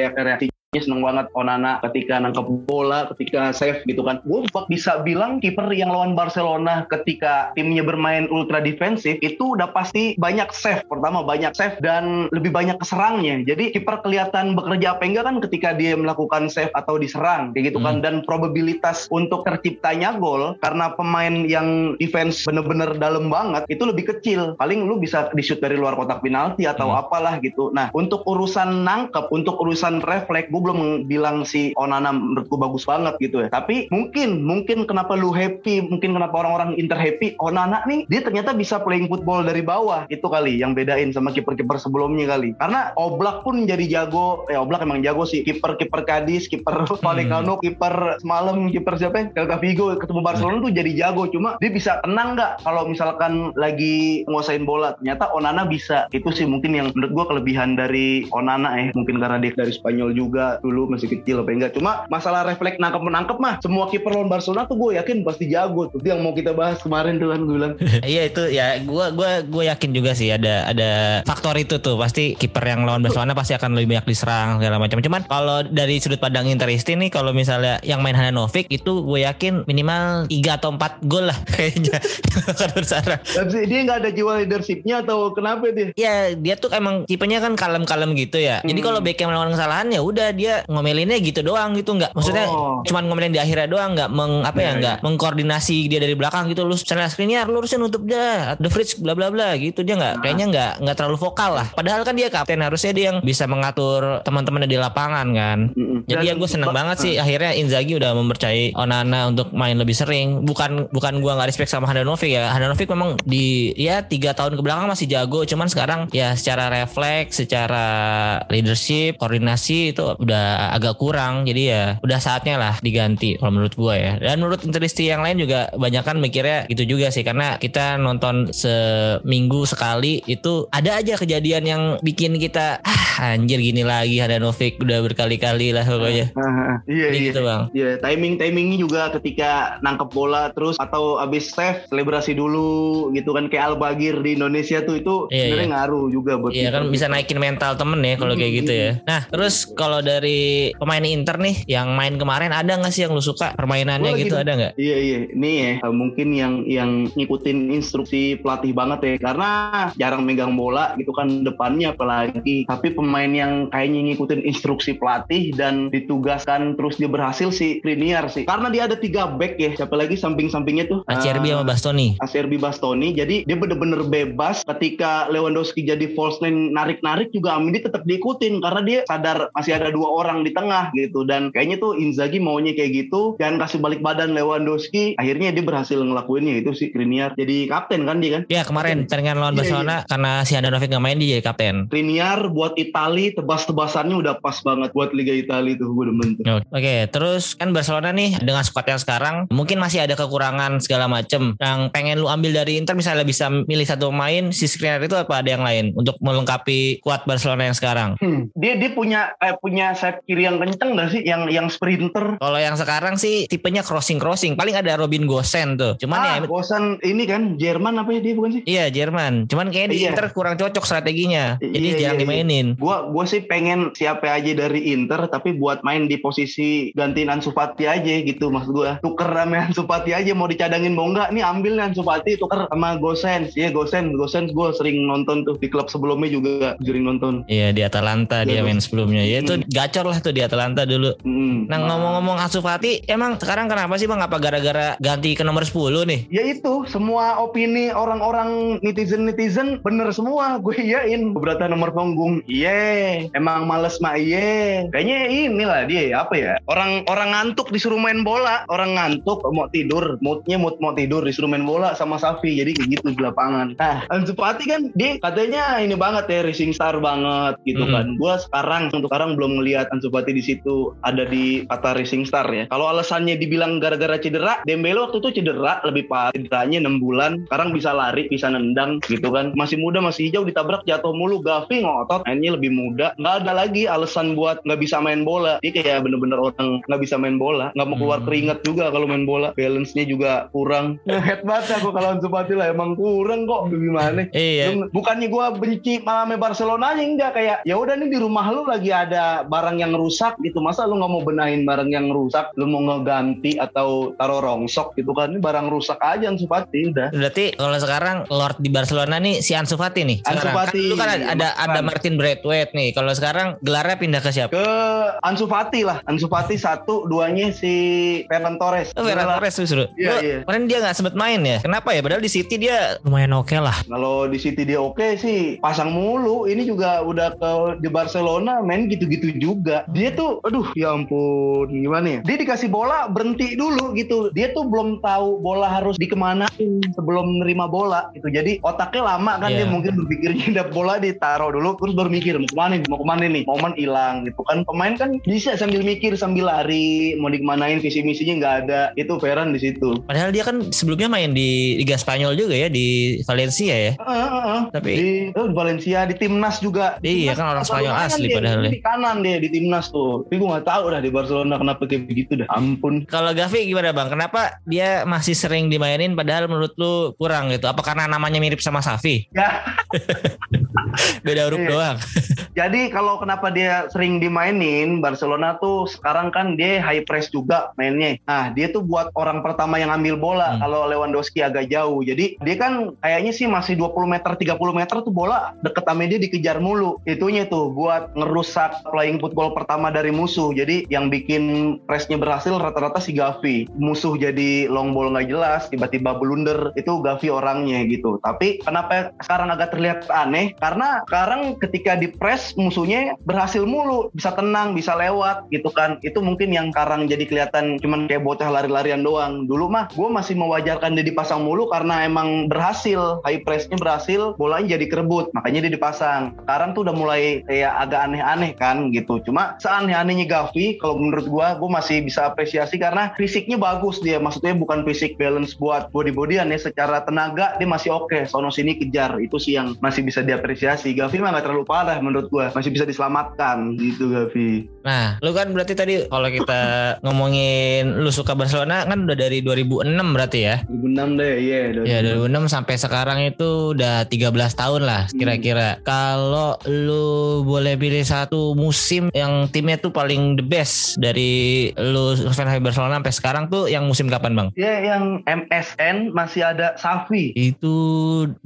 reaksi-reaksi seneng banget Onana ketika nangkep bola, ketika save gitu kan. Gue bisa bilang kiper yang lawan Barcelona ketika timnya bermain ultra defensif itu udah pasti banyak save. Pertama banyak save dan lebih banyak keserangnya. Jadi kiper kelihatan bekerja apa enggak kan ketika dia melakukan save atau diserang kayak gitu kan. hmm. Dan probabilitas untuk terciptanya gol karena pemain yang defense bener-bener dalam banget itu lebih kecil. Paling lu bisa di shoot dari luar kotak penalti atau hmm. apalah gitu. Nah untuk urusan nangkep, untuk urusan refleks, gue belum bilang si Onana menurutku bagus banget gitu ya. Tapi mungkin mungkin kenapa lu happy, mungkin kenapa orang-orang Inter happy, Onana nih dia ternyata bisa playing football dari bawah. Itu kali yang bedain sama kiper-kiper sebelumnya kali. Karena Oblak pun jadi jago, ya Oblak emang jago sih. Kiper-kiper Cadiz, kiper Vallecano, hmm. kiper semalam, kiper siapa ya? Celta Vigo ketemu Barcelona tuh jadi jago. Cuma dia bisa tenang nggak kalau misalkan lagi nguasain bola. Ternyata Onana bisa. Itu sih mungkin yang menurut gua kelebihan dari Onana ya. Mungkin karena dia dari Spanyol juga dulu masih kecil apa enggak. Cuma masalah refleks nangkep menangkep mah semua kiper lawan Barcelona tuh gue yakin pasti jago tuh. Itu yang mau kita bahas kemarin tuh kan gue bilang.
Iya itu ya gue gue gue yakin juga sih ada ada faktor itu tuh. Pasti kiper yang lawan Barcelona pasti akan lebih banyak diserang segala macam. Cuman kalau dari sudut pandang Interisti nih kalau misalnya yang main Handanovic itu gue yakin minimal 3 atau 4 gol lah kayaknya.
Akan bersarang dia nggak ada jiwa leadershipnya atau kenapa dia?
Ya dia tuh emang tipenya kan kalem-kalem gitu ya. Hmm. jadi kalau Beckham melawan kesalahan ya udah dia ngomelinnya gitu doang gitu nggak. Maksudnya oh. cuman ngomelin di akhirnya doang nggak meng apa ya iya, nggak yeah. mengkoordinasi dia dari belakang gitu. Lu misalnya screennya lurusin untuk dia the fridge bla bla bla gitu. Dia nggak nah. kayaknya nggak nggak terlalu vokal lah. Padahal kan dia kapten harusnya dia yang bisa mengatur teman-temannya di lapangan kan. Mm-hmm. jadi ya gue seneng banget sih akhirnya Inzaghi udah mempercayai Onana untuk main lebih sering. Bukan bukan gue nggak respect sama Handanovic ya. Handanovic memang di ya tiga tahun ke belakang masih jago. Cuman sekarang ya secara refleks secara leadership koordinasi itu udah agak kurang jadi ya udah saatnya lah diganti kalau menurut gue ya. Dan menurut interisti yang lain juga banyak kan mikirnya gitu juga sih karena kita nonton seminggu sekali itu ada aja kejadian yang bikin kita ah anjir gini lagi ada Novik udah berkali-kali lah pokoknya. Uh, uh,
iya iya. gitu bang. Iya timing timingnya juga ketika nangkep bola terus atau abis save selebrasi dulu gitu kan kayak Albagir di Indonesia tuh itu iya, sebenarnya iya. ngaruh juga buat
iya kan bisa naikin mental temen ya kalau kayak gitu ya. Nah terus kalau dari pemain Inter nih yang main kemarin ada nggak sih yang lu suka permainannya gitu? ada nggak?
Iya iya. Ini ya mungkin yang yang ngikutin instruksi pelatih banget ya. Karena jarang megang bola gitu kan depannya apalagi. Tapi pemain yang kayaknya ngikutin instruksi pelatih dan ditugaskan terus dia berhasil sih Kriniar sih. Karena dia ada tiga back ya. Siapa lagi samping-sampingnya tuh?
Acerbi uh, sama Bastoni.
Acerbi Bastoni. Jadi dia bener-bener bebas. Ketika Lewandowski jadi false nine narik-narik juga Amini tetap diikutin. Karena dia sadar masih ada dua dua orang di tengah gitu dan kayaknya tuh Inzaghi maunya kayak gitu jangan kasih balik badan Lewandowski akhirnya dia berhasil ngelakuinnya itu sih Kriniar jadi kapten kan dia kan
Ya kemarin pertandingan lawan
Iya,
Barcelona karena si Handanovic nggak main dia jadi kapten.
Kriniar buat Itali tebas-tebasannya udah pas banget buat Liga Italia tuh gue demen tuh.
Oke, terus kan Barcelona nih dengan squad yang sekarang mungkin masih ada kekurangan segala macem. Yang pengen lu ambil dari Inter misalnya bisa milih satu pemain, si Skriniar itu apa ada yang lain untuk melengkapi kuat Barcelona yang sekarang?
Hmm. Dia dia punya eh, punya sayap kiri yang kenceng gak sih yang yang sprinter
Kalau yang sekarang sih tipenya crossing crossing, paling ada Robin Gosen tuh. Cuman
ah,
ya
bosan ini kan Jerman apa ya dia bukan sih?
Iya Jerman, cuman kayaknya di
Iya.
Inter kurang cocok strateginya, jadi
Iya,
jarang
iya,
dimainin.
Gua gua sih pengen siapa aja dari Inter tapi buat main di posisi gantiin Ansu Fati aja gitu maksud gua. Tuker sama Ansu Fati aja mau dicadangin mau enggak nih ambil nih Ansu Fati tuker sama Gosens. Iya Gosens, Gosens gua sering nonton tuh di klub sebelumnya juga sering nonton.
Iya di Atalanta dia
Iya,
main sebelumnya. Ya itu
Hmm.
Gacor lah tuh di Atalanta dulu.
Hmm.
Nah ngomong-ngomong Ansu Fati, emang sekarang kenapa sih bang? Apa gara-gara ganti ke nomor 10 nih?
Ya itu semua opini orang-orang netizen-netizen bener semua gue iyain beberapa nomor punggung iya emang males mah iya kayaknya inilah dia apa ya orang orang ngantuk disuruh main bola orang ngantuk mau tidur moodnya mood mau tidur disuruh main bola sama Safi jadi kayak gitu di lapangan nah Ansu Fati kan dia katanya ini banget ya racing star banget gitu
Hmm.
kan gue sekarang untuk sekarang belum ngelihat Ansu Fati di situ ada di kata racing star ya. Kalau alasannya dibilang gara-gara cedera Dembele waktu itu cedera lebih parah cederanya 6 bulan sekarang bisa lari bisa nendang gitu kan. Masih muda masih hijau ditabrak jatuh mulu Gavi ngotot mainnya lebih muda. Nggak ada lagi alasan buat nggak bisa main bola. Dia kayak bener-bener orang nggak bisa main bola nggak mau keluar
Hmm.
keringat juga kalau main bola. Balance-nya juga kurang. Head banget aku kalau Ansu Fati lah emang kurang kok. Gimana?
Iya.
Bukannya gua benci malamnya Barcelona aja enggak. Kayak ya udah nih di rumah lu lagi ada barang yang rusak gitu masa lu nggak mau benahin barang yang rusak lu mau ngeganti atau taruh rongsok gitu kan ini barang rusak aja Ansu Fati udah
Berarti kalau sekarang Lord di Barcelona nih si Ansu Fati nih.
Ansu. Fati.
Kan dulu kan ada ada, ada Martin Braithwaite nih. Kalau sekarang gelarnya pindah ke siapa?
ke Ansu Fati lah Ansu Fati satu duanya si Ferran Torres
Oh, Ferran Torres justru.
Iya, iya.
Kemarin dia nggak sempet main ya. Kenapa ya? Padahal di City dia lumayan oke lah.
kalau di City dia oke sih pasang mulu ini juga udah ke di Barcelona main gitu-gitu juga dia tuh aduh ya ampun gimana ya? Dia dikasih bola berhenti dulu gitu. Dia tuh belum tahu bola harus dikemanain sebelum nerima bola gitu. Jadi otaknya lama kan
Iya.
dia mungkin berpikirnya dap bola ditaruh dulu terus baru mikir mau ke mana nih? Mau ke mana nih? Momen hilang gitu kan. Pemain kan bisa sambil mikir sambil lari mau dikemanain visi misinya nggak ada. Itu Ferran di situ.
Padahal dia kan sebelumnya main di Liga Spanyol juga ya di Valencia ya.
Heeh, heeh.
Tapi
di, di Valencia di timnas juga.
Iya,
Timnas
kan orang Spanyol asli
dia,
padahal ya.
di kanan dia di timnas tuh tapi gue nggak tahu dah di Barcelona kenapa kayak begitu dah ampun
kalau Gavi gimana bang? Kenapa dia masih sering dimainin padahal menurut lu kurang gitu? Apa karena namanya mirip sama Safi?
ya
Beda huruf
Iya.
doang.
Jadi kalau kenapa dia sering dimainin Barcelona tuh sekarang kan dia high press juga mainnya. Nah dia tuh buat orang pertama yang ambil bola
Hmm.
kalau Lewandowski agak jauh. Jadi dia kan kayaknya sih masih 20 meter 30 meter tuh bola deket sama dia dikejar mulu. Itunya tuh buat ngerusak playing football pertama dari musuh. Jadi yang bikin pressnya berhasil rata-rata si Gavi. Musuh jadi long ball nggak jelas tiba-tiba blunder. Itu Gavi orangnya gitu. Tapi kenapa sekarang agak terlihat aneh? Karena sekarang ketika di press musuhnya berhasil mulu bisa tenang bisa lewat gitu kan. Itu mungkin yang sekarang jadi kelihatan cuman kayak bocah lari-larian doang. Dulu mah gue masih mewajarkan dia dipasang mulu karena emang berhasil. High pressnya berhasil bolanya jadi kerebut makanya dia dipasang. Sekarang tuh udah mulai kayak agak aneh-aneh kan gitu. Cuma seaneh-anehnya Gavi kalau menurut gue gue masih bisa apresiasi karena fisiknya bagus dia. Maksudnya bukan fisik balance buat body-bodyan ya secara tenaga dia masih oke. Sono sini kejar itu sih yang masih bisa diapresiasi. Gavi mah gak terlalu parah menurut gue masih bisa diselamatkan gitu Gavi
Nah, lu kan berarti tadi kalau kita ngomongin lu suka Barcelona kan udah dari 2006 berarti ya?
2006 deh iya
Ya 2006 sampai sekarang itu udah 13 tahun lah kira-kira. Kalau lu boleh pilih satu musim yang timnya tuh paling the best dari lu fans Barcelona sampai sekarang tuh yang musim kapan bang?
Ya yang MSN masih ada Safi.
Itu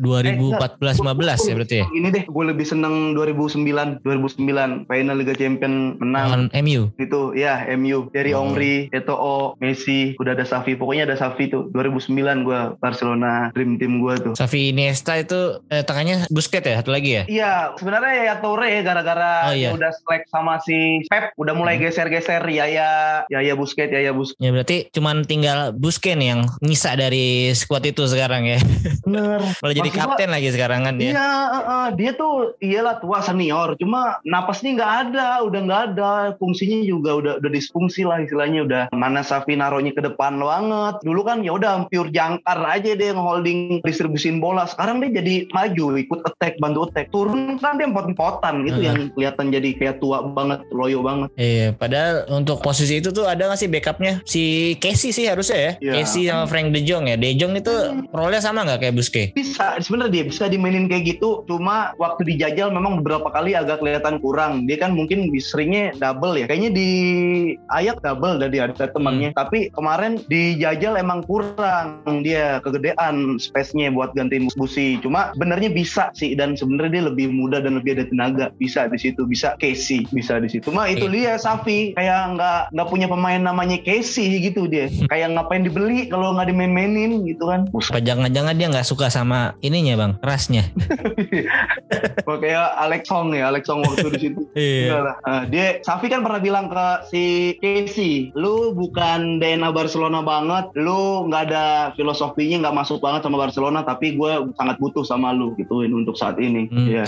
2014-15 ya berarti ya?
Ini deh, gue lebih seneng 2009 Milan 2009 final Liga Champion menang.
Lawan MU.
Itu ya MU dari
Oh.
Ongri, Eto'o, Messi, udah ada Safi. Pokoknya ada Safi tuh 2009 gua Barcelona dream team gua tuh.
Xavi Iniesta itu eh, tengahnya Busquets ya satu lagi ya?
Iya, sebenarnya ya Toure gara-gara
Oh, iya.
udah selek sama si Pep, udah mulai
Hmm.
geser-geser Yaya, Yaya Busquets, Yaya Busquets.
Ya berarti cuman tinggal Busquets nih yang nyisa dari squad itu sekarang ya.
Bener.
Malah jadi
Maksud gua-
kapten lagi sekarang kan dia.
Iya, eh, eh, dia tuh iyalah tua senior, cuma napasnya nggak ada, udah nggak ada, fungsinya juga udah udah disfungsi lah istilahnya udah mana Safi naruhnya ke depan banget. Dulu kan ya udah pure jangkar aja dia holding distribusin bola. Sekarang dia jadi maju, ikut attack, bantu attack. Turun kan dia empot-empotan itu
Hmm.
yang kelihatan jadi kayak tua banget, loyo banget.
Iya, padahal untuk posisi itu tuh ada gak sih backupnya? Si Casey sih harusnya ya.
Iya.
Casey sama Frank De Jong ya. De Jong itu role-nya sama nggak kayak Busquets?
bisa sebenarnya dia bisa dimainin kayak gitu cuma waktu dijajal memang beberapa kali agak kelihatan kurang. Dia kan mungkin seringnya double ya. Kayaknya di ayak double dari ada temannya
Hmm.
tapi kemarin dijajal emang kurang. Dia kegedean space-nya buat gantiin busi cuma benernya bisa sih. Dan sebenarnya dia lebih muda dan lebih ada tenaga. Bisa di situ. Bisa Casey bisa di situ. Cuma itu dia Safi. Kayak nggak nggak punya pemain namanya Casey gitu dia. Kayak ngapain dibeli kalau nggak dimain-mainin gitu kan.
Apa jangan-jangan dia nggak suka sama ininya bang, rasnya?
Kayak Alex Song ya, Alex Song waktu di situ.
Iya.
Nah, dia Safi kan pernah bilang ke si Casey, lu bukan DNA Barcelona banget, lu nggak ada filosofinya nggak masuk banget sama Barcelona, tapi gue sangat butuh sama lu gituin untuk saat ini.
Hmm.
Ya,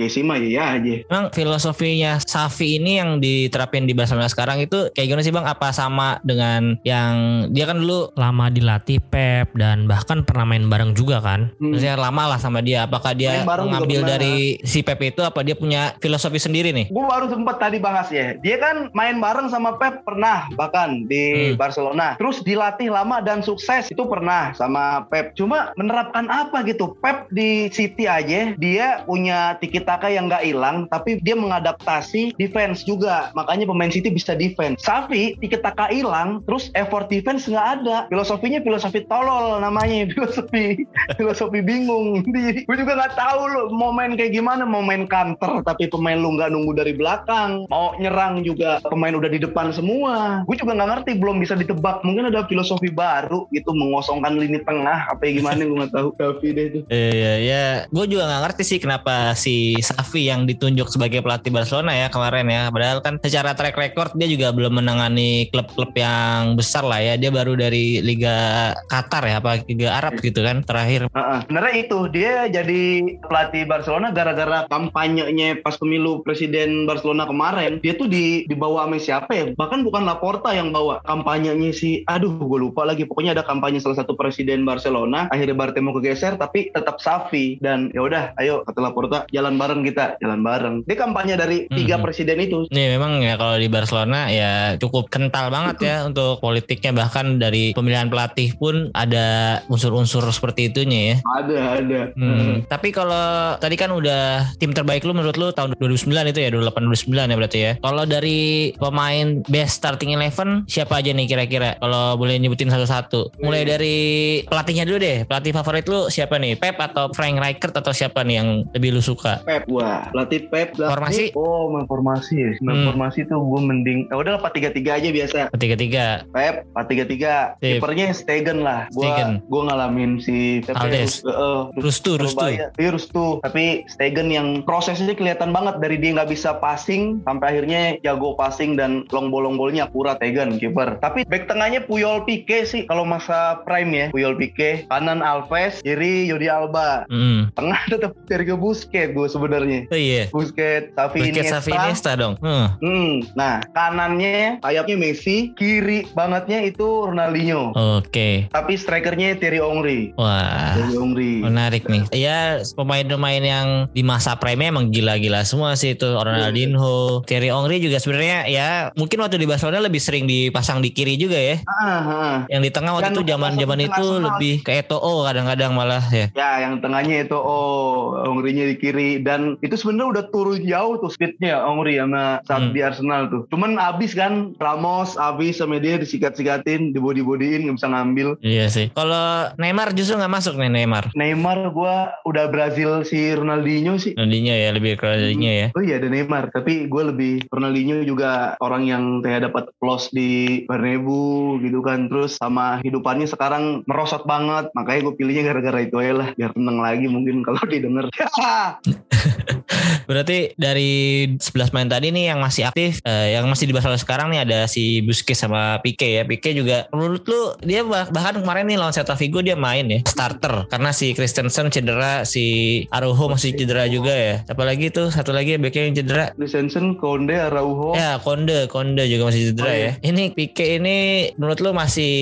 Casey mah iya aja.
Emang filosofinya Safi ini yang diterapin di Barcelona sekarang itu kayak gimana sih bang? Apa sama dengan yang dia kan dulu lama dilatih Pep dan bahkan pernah main bareng juga kan?
Hmm.
Maksudnya lama lah sama dia. Apakah dia mengambil dari si Pep itu? Apa dia punya filosofi sendiri nih?
Gue baru sempat tadi bahas ya. Dia kan main bareng sama Pep pernah bahkan di
Hmm.
Barcelona. Terus dilatih lama dan sukses itu pernah sama Pep. Cuma menerapkan apa gitu? Pep di City aja dia punya tiki taka yang nggak hilang, tapi dia mengadaptasi defense juga. Makanya pemain City bisa defense. Safi tiki taka hilang, terus effort defense nggak ada. Filosofinya filosofi tolol namanya, filosofi filosofi bingung. Jadi gue juga nggak tahu lo mau main kayak gimana, mau main counter tapi pemain lu nggak nunggu dari belakang, mau nyerang juga pemain udah di depan semua. Gue juga nggak ngerti, belum bisa ditebak. Mungkin ada filosofi baru gitu mengosongkan lini tengah apa ya gimana gue nggak tahu. Tapi deh itu.
Iya, ya. Gue juga nggak ngerti sih kenapa si Safi yang ditunjuk sebagai pelatih Barcelona ya kemarin ya. Padahal kan secara track record dia juga belum menangani klub-klub yang besar lah ya. Dia baru dari Liga Qatar ya, apa Liga Arab gitu kan terakhir.
Heeh. Sebenarnya itu dia jadi pelatih Barcelona gara-gara kampanyenya pas pemilu presiden Barcelona kemarin dia tuh di dibawa sama siapa ya bahkan bukan Laporta yang bawa kampanyenya si aduh gue lupa lagi pokoknya ada kampanye salah satu presiden Barcelona akhirnya Bartemo kegeser tapi tetap Safi dan ya udah ayo kata Laporta jalan bareng kita jalan bareng dia kampanye dari tiga
Mhm.
presiden itu
Nih memang ya kalau di Barcelona ya cukup kental banget ya untuk politiknya bahkan dari pemilihan pelatih pun ada unsur-unsur seperti itunya ya.
ada ada
Hmm. Tapi kalau tadi kan udah tim terbaik lu menurut lu tahun 2009 itu ya 2008 2009 ya berarti ya. Kalau dari pemain best starting eleven siapa aja nih kira-kira? Kalau boleh nyebutin satu-satu. Mulai dari pelatihnya dulu deh. Pelatih favorit lu siapa nih? Pep atau Frank Rijkaard atau siapa nih yang lebih lu suka?
Pep wah pelatih Pep lah.
Formasi?
oh main formasi ya main
Hmm.
formasi tuh gue mending ya udah tiga tiga aja biasa
Ketiga-tiga.
Pep 4-3-3
Sip.
Kipernya Stegen lah Gua
Stegen.
gua ngalamin si Pep
Aldes.
Rus- eh,
Rustu, Rustu.
Iya Rustu Tapi Stegen yang prosesnya kelihatan banget Dari dia nggak bisa passing Sampai akhirnya jago passing Dan long ball long ballnya akurat Stegen kiper Tapi back tengahnya Puyol Pique sih Kalau masa prime ya Puyol Pique Kanan Alves Kiri Yodi Alba
Hmm.
Tengah tetap Sergio Busquets gue sebenarnya
Oh iya.
Busquets Xavi
Busquets
Iniesta
Xavi Iniesta dong. Hmm.
Hmm, nah kanannya sayapnya Messi, kiri bangetnya itu Ronaldinho.
Oke.
Tapi strikernya Thierry Henry.
Wah.
Thierry Henry.
Menarik nih. Ya pemain-pemain yang di masa prime emang gila-gila semua sih itu Ronaldinho, Thierry Henry juga sebenarnya ya mungkin waktu di Barcelona lebih sering dipasang di kiri juga ya.
Ah, ah.
Yang di tengah waktu
Dan
itu zaman-zaman itu lebih ke Eto'o kadang-kadang malah ya.
Ya, yang tengahnya itu oh Henry-nya di kiri dan itu sebenarnya udah turun jauh tuh speednya Omri sama saat
Hmm.
di Arsenal tuh. Cuman abis kan Ramos abis sama dia disikat-sikatin, dibody-bodyin nggak bisa ngambil.
Iya sih. Kalau Neymar justru nggak masuk nih Neymar.
Neymar gua udah Brazil si Ronaldinho sih.
Ronaldinho ya lebih ke Ronaldinho ya.
Oh iya ada Neymar, tapi gue lebih Ronaldinho juga orang yang kayak dapat plus di Bernabeu gitu kan. Terus sama hidupannya sekarang merosot banget, makanya gue pilihnya gara-gara itu aja lah, biar tenang lagi mungkin kalau didengar.
Berarti dari 11 main tadi nih yang masih aktif, eh, yang masih di Barcelona sekarang nih ada si Busquets sama Pique ya. Pique juga menurut lu dia bah- bahkan kemarin nih lawan Celta Vigo dia main ya starter karena si Christensen cedera, si Araujo masih cedera juga ya. Apalagi tuh satu lagi backnya yang cedera.
Christensen, Konde, Araujo.
Ya Konde, Konde juga masih cedera
Oh,
ya. Ini Pique ini menurut lu masih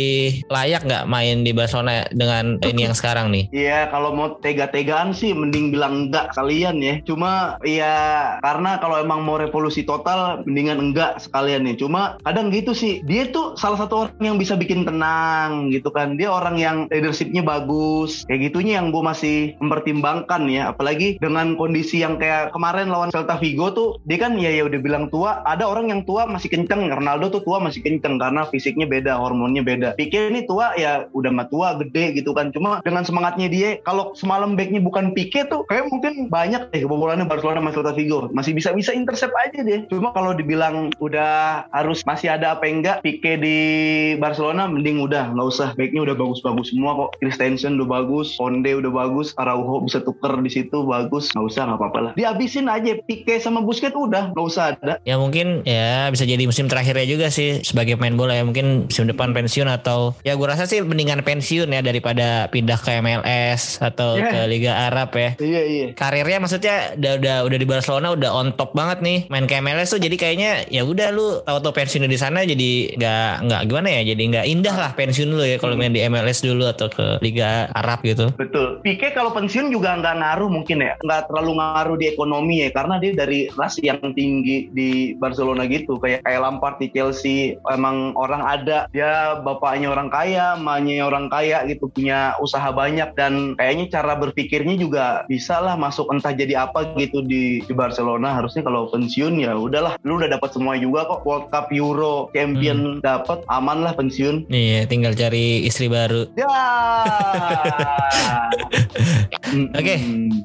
layak nggak main di Barcelona dengan ini yang sekarang nih?
Iya kalau mau tega-tegaan sih mending bilang enggak sekalian ya. Cuma ya karena kalau emang mau revolusi total mendingan enggak sekalian ya. Cuma kadang gitu sih. Dia tuh salah satu orang yang bisa bikin tenang gitu kan. Dia orang yang leadershipnya bagus. Kayak gitunya yang gue masih mempertimbangkan ya. Apalagi dengan kondisi yang kayak kemarin lawan Celta Vigo tuh dia kan ya ya udah bilang tua. Ada orang yang tua masih kenceng. Ronaldo tuh tua masih kenceng karena fisiknya beda, hormonnya beda. Pique ini tua ya udah mah tua gede gitu kan. Cuma dengan semangatnya dia kalau semalam backnya bukan Pique tuh kayak mungkin banyak deh kebobolannya Barcelona sama Celta Vigo. Masih bisa bisa intercept aja deh. Cuma kalau dibilang udah harus masih ada apa enggak Pique di Barcelona mending udah nggak usah. Backnya udah bagus-bagus semua kok. Christensen udah bagus, Konde udah bagus, Araujo bisa tuker di situ bagus. Nggak usah nggak apa-apa lah. Dihabisin aja Pique sama Busquets udah nggak usah ada.
Ya mungkin ya bisa jadi musim terakhirnya juga sih sebagai pemain bola ya mungkin musim depan pensiun atau ya gue rasa sih mendingan pensiun ya daripada pindah ke MLS atau
Yeah.
ke Liga Arab ya.
Iya iya.
Karirnya maksudnya udah udah udah di Barcelona udah on top banget nih main ke MLS tuh jadi kayaknya ya udah lu tahu-tahu pensiun di sana jadi nggak nggak gimana ya jadi nggak indah lah pensiun lu ya kalau main di MLS dulu atau ke Liga Arab gitu.
Betul. Pique kalau pensiun juga nggak ngaruh mungkin ya, nggak terlalu ngaruh di ekonomi ya, karena dia dari ras yang tinggi di Barcelona gitu, kayak kayak Lampard di Chelsea, emang orang ada, dia bapaknya orang kaya, emaknya orang kaya gitu, punya usaha banyak dan kayaknya cara berpikirnya juga bisa lah masuk entah jadi apa gitu di, di Barcelona. Harusnya kalau pensiun ya udahlah, lu udah dapat semua juga kok, World Cup, Euro, Champion dapat, aman lah pensiun.
Iya tinggal cari istri baru.
Ya.
Oke.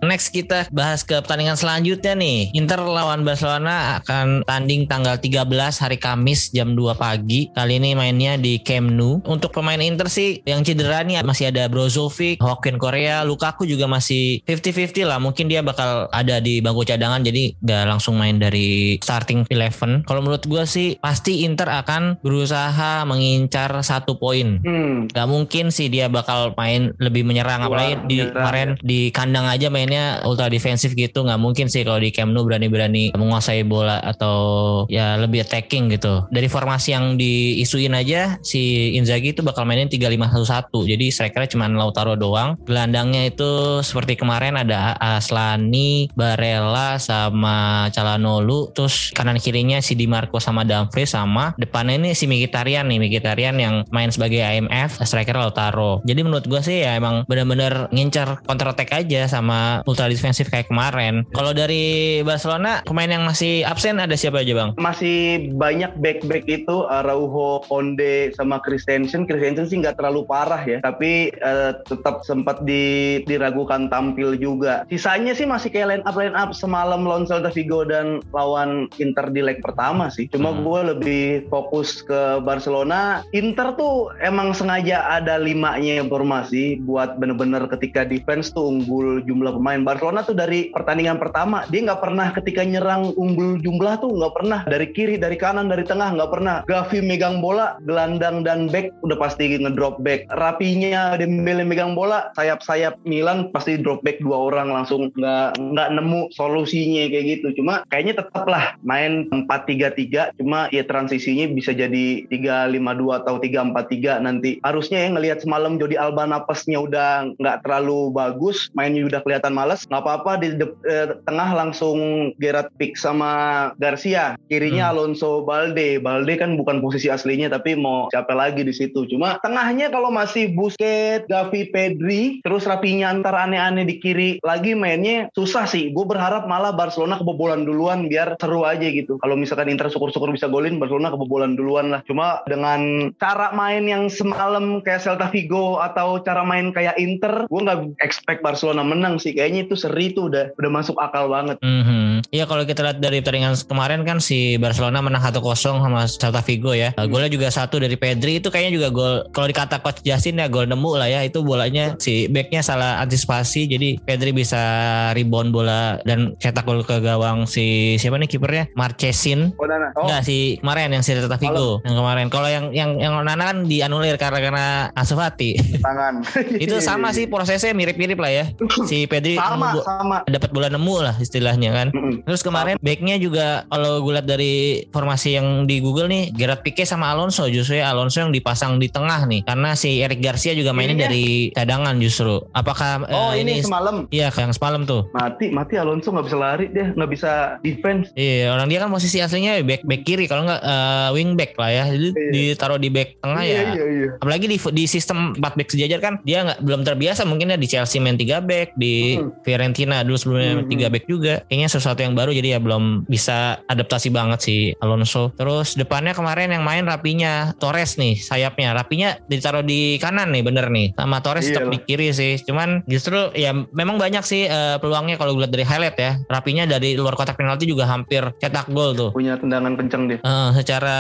Next kita bahas ke pertandingan selanjutnya nih. Inter lawan Barcelona akan tanding tanggal 13 hari Kamis jam 2 pagi. Kali ini mainnya di Camp Nou. Untuk pemain Inter sih yang cedera nih masih ada Brozovic, Hokin Korea, Lukaku juga masih 50-50 lah. Mungkin dia bakal ada di bangku cadangan jadi gak langsung main dari starting 11. Kalau menurut gue sih pasti Inter akan berusaha mengincar satu poin.
Hmm.
Gak mungkin sih dia bakal main lebih menyerang
Wah,
apalagi di kemarin di kandang aja mainnya ultra defensif gitu nggak mungkin sih kalau di Camp Nou berani-berani menguasai bola atau ya lebih attacking gitu dari formasi yang diisuin aja si Inzaghi itu bakal mainin 3-5-1-1 jadi strikernya cuma Lautaro doang gelandangnya itu seperti kemarin ada Aslani Barella sama Calhanoglu terus kanan kirinya si Di Marco sama Dumfries sama depannya ini si Mkhitaryan nih Mkhitaryan yang main sebagai IMF striker Lautaro jadi menurut gue sih ya emang bener-bener ngincar counter attack aja sama ultra defensif kayak kemarin kalau dari Barcelona pemain yang masih absen ada siapa aja bang
masih banyak back-back itu Araujo, Konde sama Christensen. Christensen sih nggak terlalu parah ya, tapi eh, tetap sempat di, diragukan tampil juga. Sisanya sih masih kayak line up line up semalam lawan Celta Vigo dan lawan Inter di leg pertama sih. Cuma
Hmm.
gue lebih fokus ke Barcelona. Inter tuh emang sengaja ada limanya informasi buat bener-bener ketika defense tuh unggul jumlah pemain. Barcelona tuh dari pertandingan pertama dia nggak pernah ketika nyerang unggul jumlah tuh nggak pernah dari kiri dari kanan dari tengah nggak pernah Gavi megang bola gelandang dan back udah pasti ngedrop back rapinya Dembele megang bola sayap-sayap Milan pasti drop back dua orang langsung nggak nggak nemu solusinya kayak gitu. Cuma kayaknya tetap lah main 4-3-3 cuma ya transisinya bisa jadi 3-5-2 atau 3-4-3 nanti. Harusnya ya ngelihat semalam Jody Alba napasnya udah nggak terlalu bagus mainnya udah kelihatan males nggak apa-apa di de- eh, tengah langsung Gerard Pick sama Garcia. Kirinya
Hmm.
Alonso Balde. Balde kan bukan posisi aslinya tapi mau siapa lagi di situ. Cuma tengahnya kalau masih Busquets Gavi Pedri terus Rapinya antar aneh-aneh di kiri lagi mainnya susah sih. Gue berharap malah Barcelona kebobolan duluan biar seru aja gitu. Kalau misalkan Inter syukur-syukur bisa golin Barcelona kebobolan duluan lah. Cuma dengan cara main yang semalam kayak Celta Vigo atau cara main kayak Inter gue nggak expect Barcelona menang sih. Kayaknya itu seri tuh udah udah masuk akal banget.
Mhm. Iya kalau kita lihat dari pertandingan kemarin kan si Barcelona menang 1-0 sama Celta Vigo ya. Uh, Golnya juga satu dari Pedri itu kayaknya juga gol kalau dikata coach Justin ya gol nemu lah ya. Itu bolanya si backnya salah antisipasi jadi Pedri bisa rebound bola dan cetak gol ke gawang si siapa nih kipernya Marchesin.
oh Nana oh
Enggak si kemarin yang si Celta Vigo yang kemarin. Kalau yang yang yang Nana kan dianulir karena karena Ansu Fati.
tangan
itu sama sih prosesnya mirip-mirip lah ya. Si Pedri
sama
nemu
sama
dapat bola nemu lah istilahnya kan.
Mm-mm.
Terus kemarin backnya juga kalau gue lihat dari formasi yang di Google nih Gerard Pique sama Alonso justru ya Alonso yang dipasang di tengah nih karena si Eric Garcia juga mainnya
Iya.
dari cadangan justru. Apakah
oh
eh,
ini semalam
Iya yang semalam tuh.
mati mati Alonso nggak bisa lari dia nggak bisa defense
Iya orang dia kan posisi aslinya back back kiri kalau nggak eh, wing back lah ya. Jadi
Iya.
ditaruh di back tengah ya.
iya iya iya
Apalagi di di sistem 4 back sejajar kan dia nggak belum terbiasa mungkin ya di Chelsea main 3 back, di
Hmm.
Fiorentina dulu sebelumnya
Hmm.
3 back juga. Kayaknya sesuatu yang baru jadi ya belum bisa adaptasi banget si Alonso. Terus depannya kemarin yang main Rapinya Torres nih sayapnya. Rapinya ditaruh di kanan nih bener nih. Sama Torres tetap
Iyalah.
di kiri sih. Cuman justru ya memang banyak sih eh, peluangnya kalau lihat dari highlight ya. Rapinya dari luar kotak penalti juga hampir cetak gol tuh.
punya tendangan kenceng dia
Eh, secara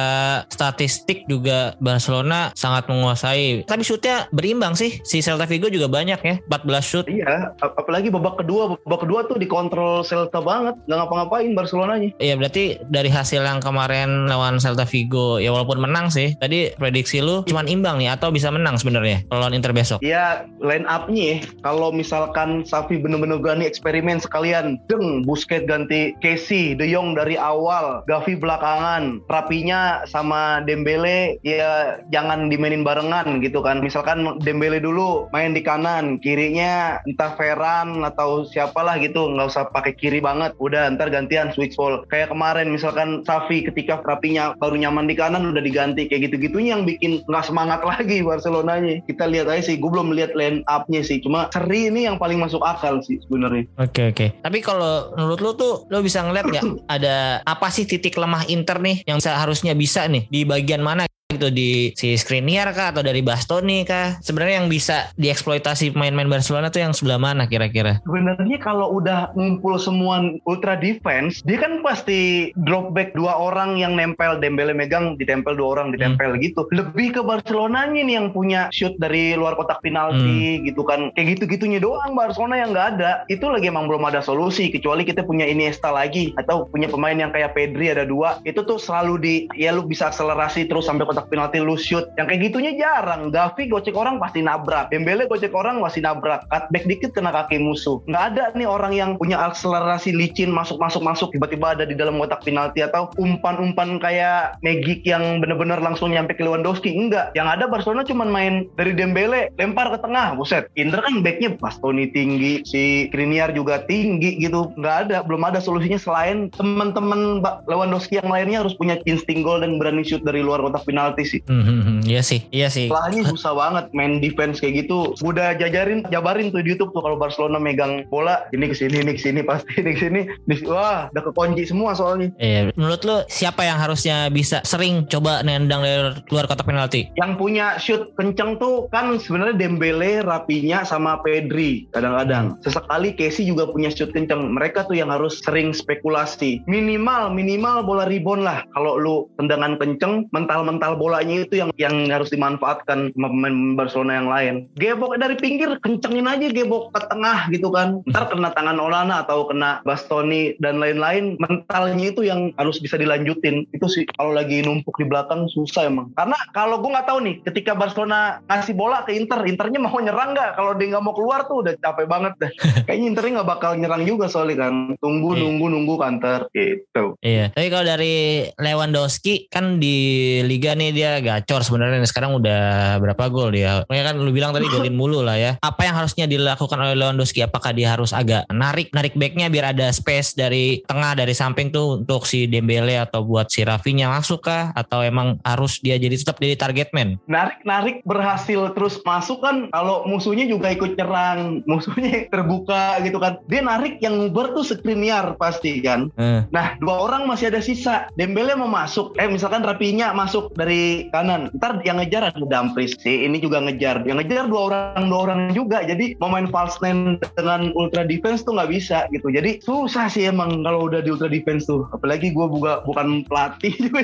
statistik juga Barcelona sangat menguasai. Tapi shootnya berimbang sih. Si Celta Vigo juga banyak ya, 14 shoot.
Iya, ap- apalagi babak kedua, babak kedua tuh dikontrol Celta banget, nggak ngapa-ngapain Barcelonanya.
Iya berarti dari hasil yang kemarin lawan Celta Vigo ya walaupun menang sih. Tadi prediksi lu cuman imbang nih atau bisa menang sebenarnya kalau lawan Inter besok.
Ya line up-nya ya, kalau misalkan Safi bener-bener berani eksperimen sekalian, deng Busquets ganti Casey, De Jong dari awal, Gavi belakangan, Rapinya sama Dembele ya jangan dimainin barengan gitu kan. Misalkan Dembele dulu main di kanan, kirinya entah Ferran atau siapalah gitu, nggak usah pakai kiri banget. Udah ntar gantian switch ball. Kayak kemarin misalkan Safi ketika Rapinya baru nyaman di kanan udah diganti kayak gitu-gitunya yang bikin nggak semangat lagi Barcelonanya. Kita lihat aja sih, gue belum lihat line up-nya sih. Cuma seri ini yang paling masuk akal sih sebenarnya.
Oke oke. Tapi kalau menurut lu tuh lu bisa ngeliat nggak ada apa sih titik lemah Inter nih yang seharusnya bisa nih di bagian mana gitu di si Skriniar kah atau dari Bastoni kah? Sebenarnya yang bisa dieksploitasi pemain-pemain Barcelona tuh yang sebelah mana kira-kira?
Sebenarnya kalau udah ngumpul semua ultra defense, dia kan pasti drop back dua orang yang nempel, Dembele megang, ditempel dua orang, ditempel gitu. Lebih ke Barcelonanya nih yang punya shoot dari luar kotak penalti gitu kan. Kayak gitu-gitunya doang Barcelona yang nggak ada. Itu lagi emang belum ada solusi kecuali kita punya Iniesta lagi atau punya pemain yang kayak Pedri ada dua. Itu tuh selalu di ya lu bisa akselerasi terus sampai kotak penalti lu shoot. Yang kayak gitunya jarang. Gavi gocek orang pasti nabrak. Dembele gocek orang pasti nabrak. Cutback dikit kena kaki musuh. Nggak ada nih orang yang punya akselerasi licin masuk-masuk-masuk tiba-tiba ada di dalam kotak penalti atau umpan-umpan kayak Magic yang bener-bener langsung nyampe ke Lewandowski. Enggak. Yang ada Barcelona cuman main dari Dembele lempar ke tengah. Buset. Inter kan backnya Bastoni tinggi. Si Kriniar juga tinggi gitu. Nggak ada. Belum ada solusinya selain teman-teman Lewandowski yang lainnya harus punya insting gol dan berani shoot dari luar kotak penalti sih.
Hmm, hmm, hmm. Iya sih, iya sih.
Salahnya susah banget main defense kayak gitu. Udah jajarin, jabarin tuh di YouTube tuh kalau Barcelona megang bola, ini ke sini, ini ke sini, pasti ini ke sini. Wah, udah kekunci semua soalnya.
Iya, menurut lu siapa yang harusnya bisa sering coba nendang dari luar kotak penalti?
Yang punya shoot kenceng tuh kan sebenarnya Dembele, Rapinya sama Pedri kadang-kadang. Sesekali Casey juga punya shoot kenceng. Mereka tuh yang harus sering spekulasi. Minimal minimal bola rebound lah. Kalau lu tendangan kenceng, mental-mental bolanya itu yang yang harus dimanfaatkan pemain Barcelona yang lain. Gebok dari pinggir kencengin aja gebok ke tengah gitu kan. Ntar kena tangan Olana atau kena Bastoni dan lain-lain. Mentalnya itu yang harus bisa dilanjutin. Itu sih kalau lagi numpuk di belakang susah emang. Karena kalau gue nggak tahu nih, ketika Barcelona ngasih bola ke Inter, Internya mau nyerang nggak? Kalau dia nggak mau keluar tuh udah capek banget deh. Kayaknya Internya nggak bakal nyerang juga soalnya kan. Tunggu,
Iya.
nunggu, nunggu kantor gitu.
Iya. Tapi kalau dari Lewandowski kan di liga nih nih dia gacor sebenarnya nih. sekarang udah berapa gol dia. Pokoknya kan lu bilang tadi golin mulu lah ya. Apa yang harusnya dilakukan oleh Lewandowski? Apakah dia harus agak narik narik backnya biar ada space dari tengah dari samping tuh untuk si Dembele atau buat si Rafinya masuk kah? Atau emang harus dia jadi tetap jadi target man?
Narik-narik berhasil terus masuk kan kalau musuhnya juga ikut nyerang, musuhnya terbuka gitu kan. Dia narik yang nguber tuh Skriniar pasti kan.
Eh.
Nah, dua orang masih ada sisa. Dembele mau masuk. Eh, misalkan Rapinya masuk dari kanan. Ntar yang ngejar ada Dumfries. Si ini juga ngejar. Yang ngejar dua orang dua orang juga. Jadi mau main false nine dengan ultra defense tuh nggak bisa gitu. Jadi susah sih emang kalau udah di ultra defense tuh. Apalagi gue juga bukan pelatih juga.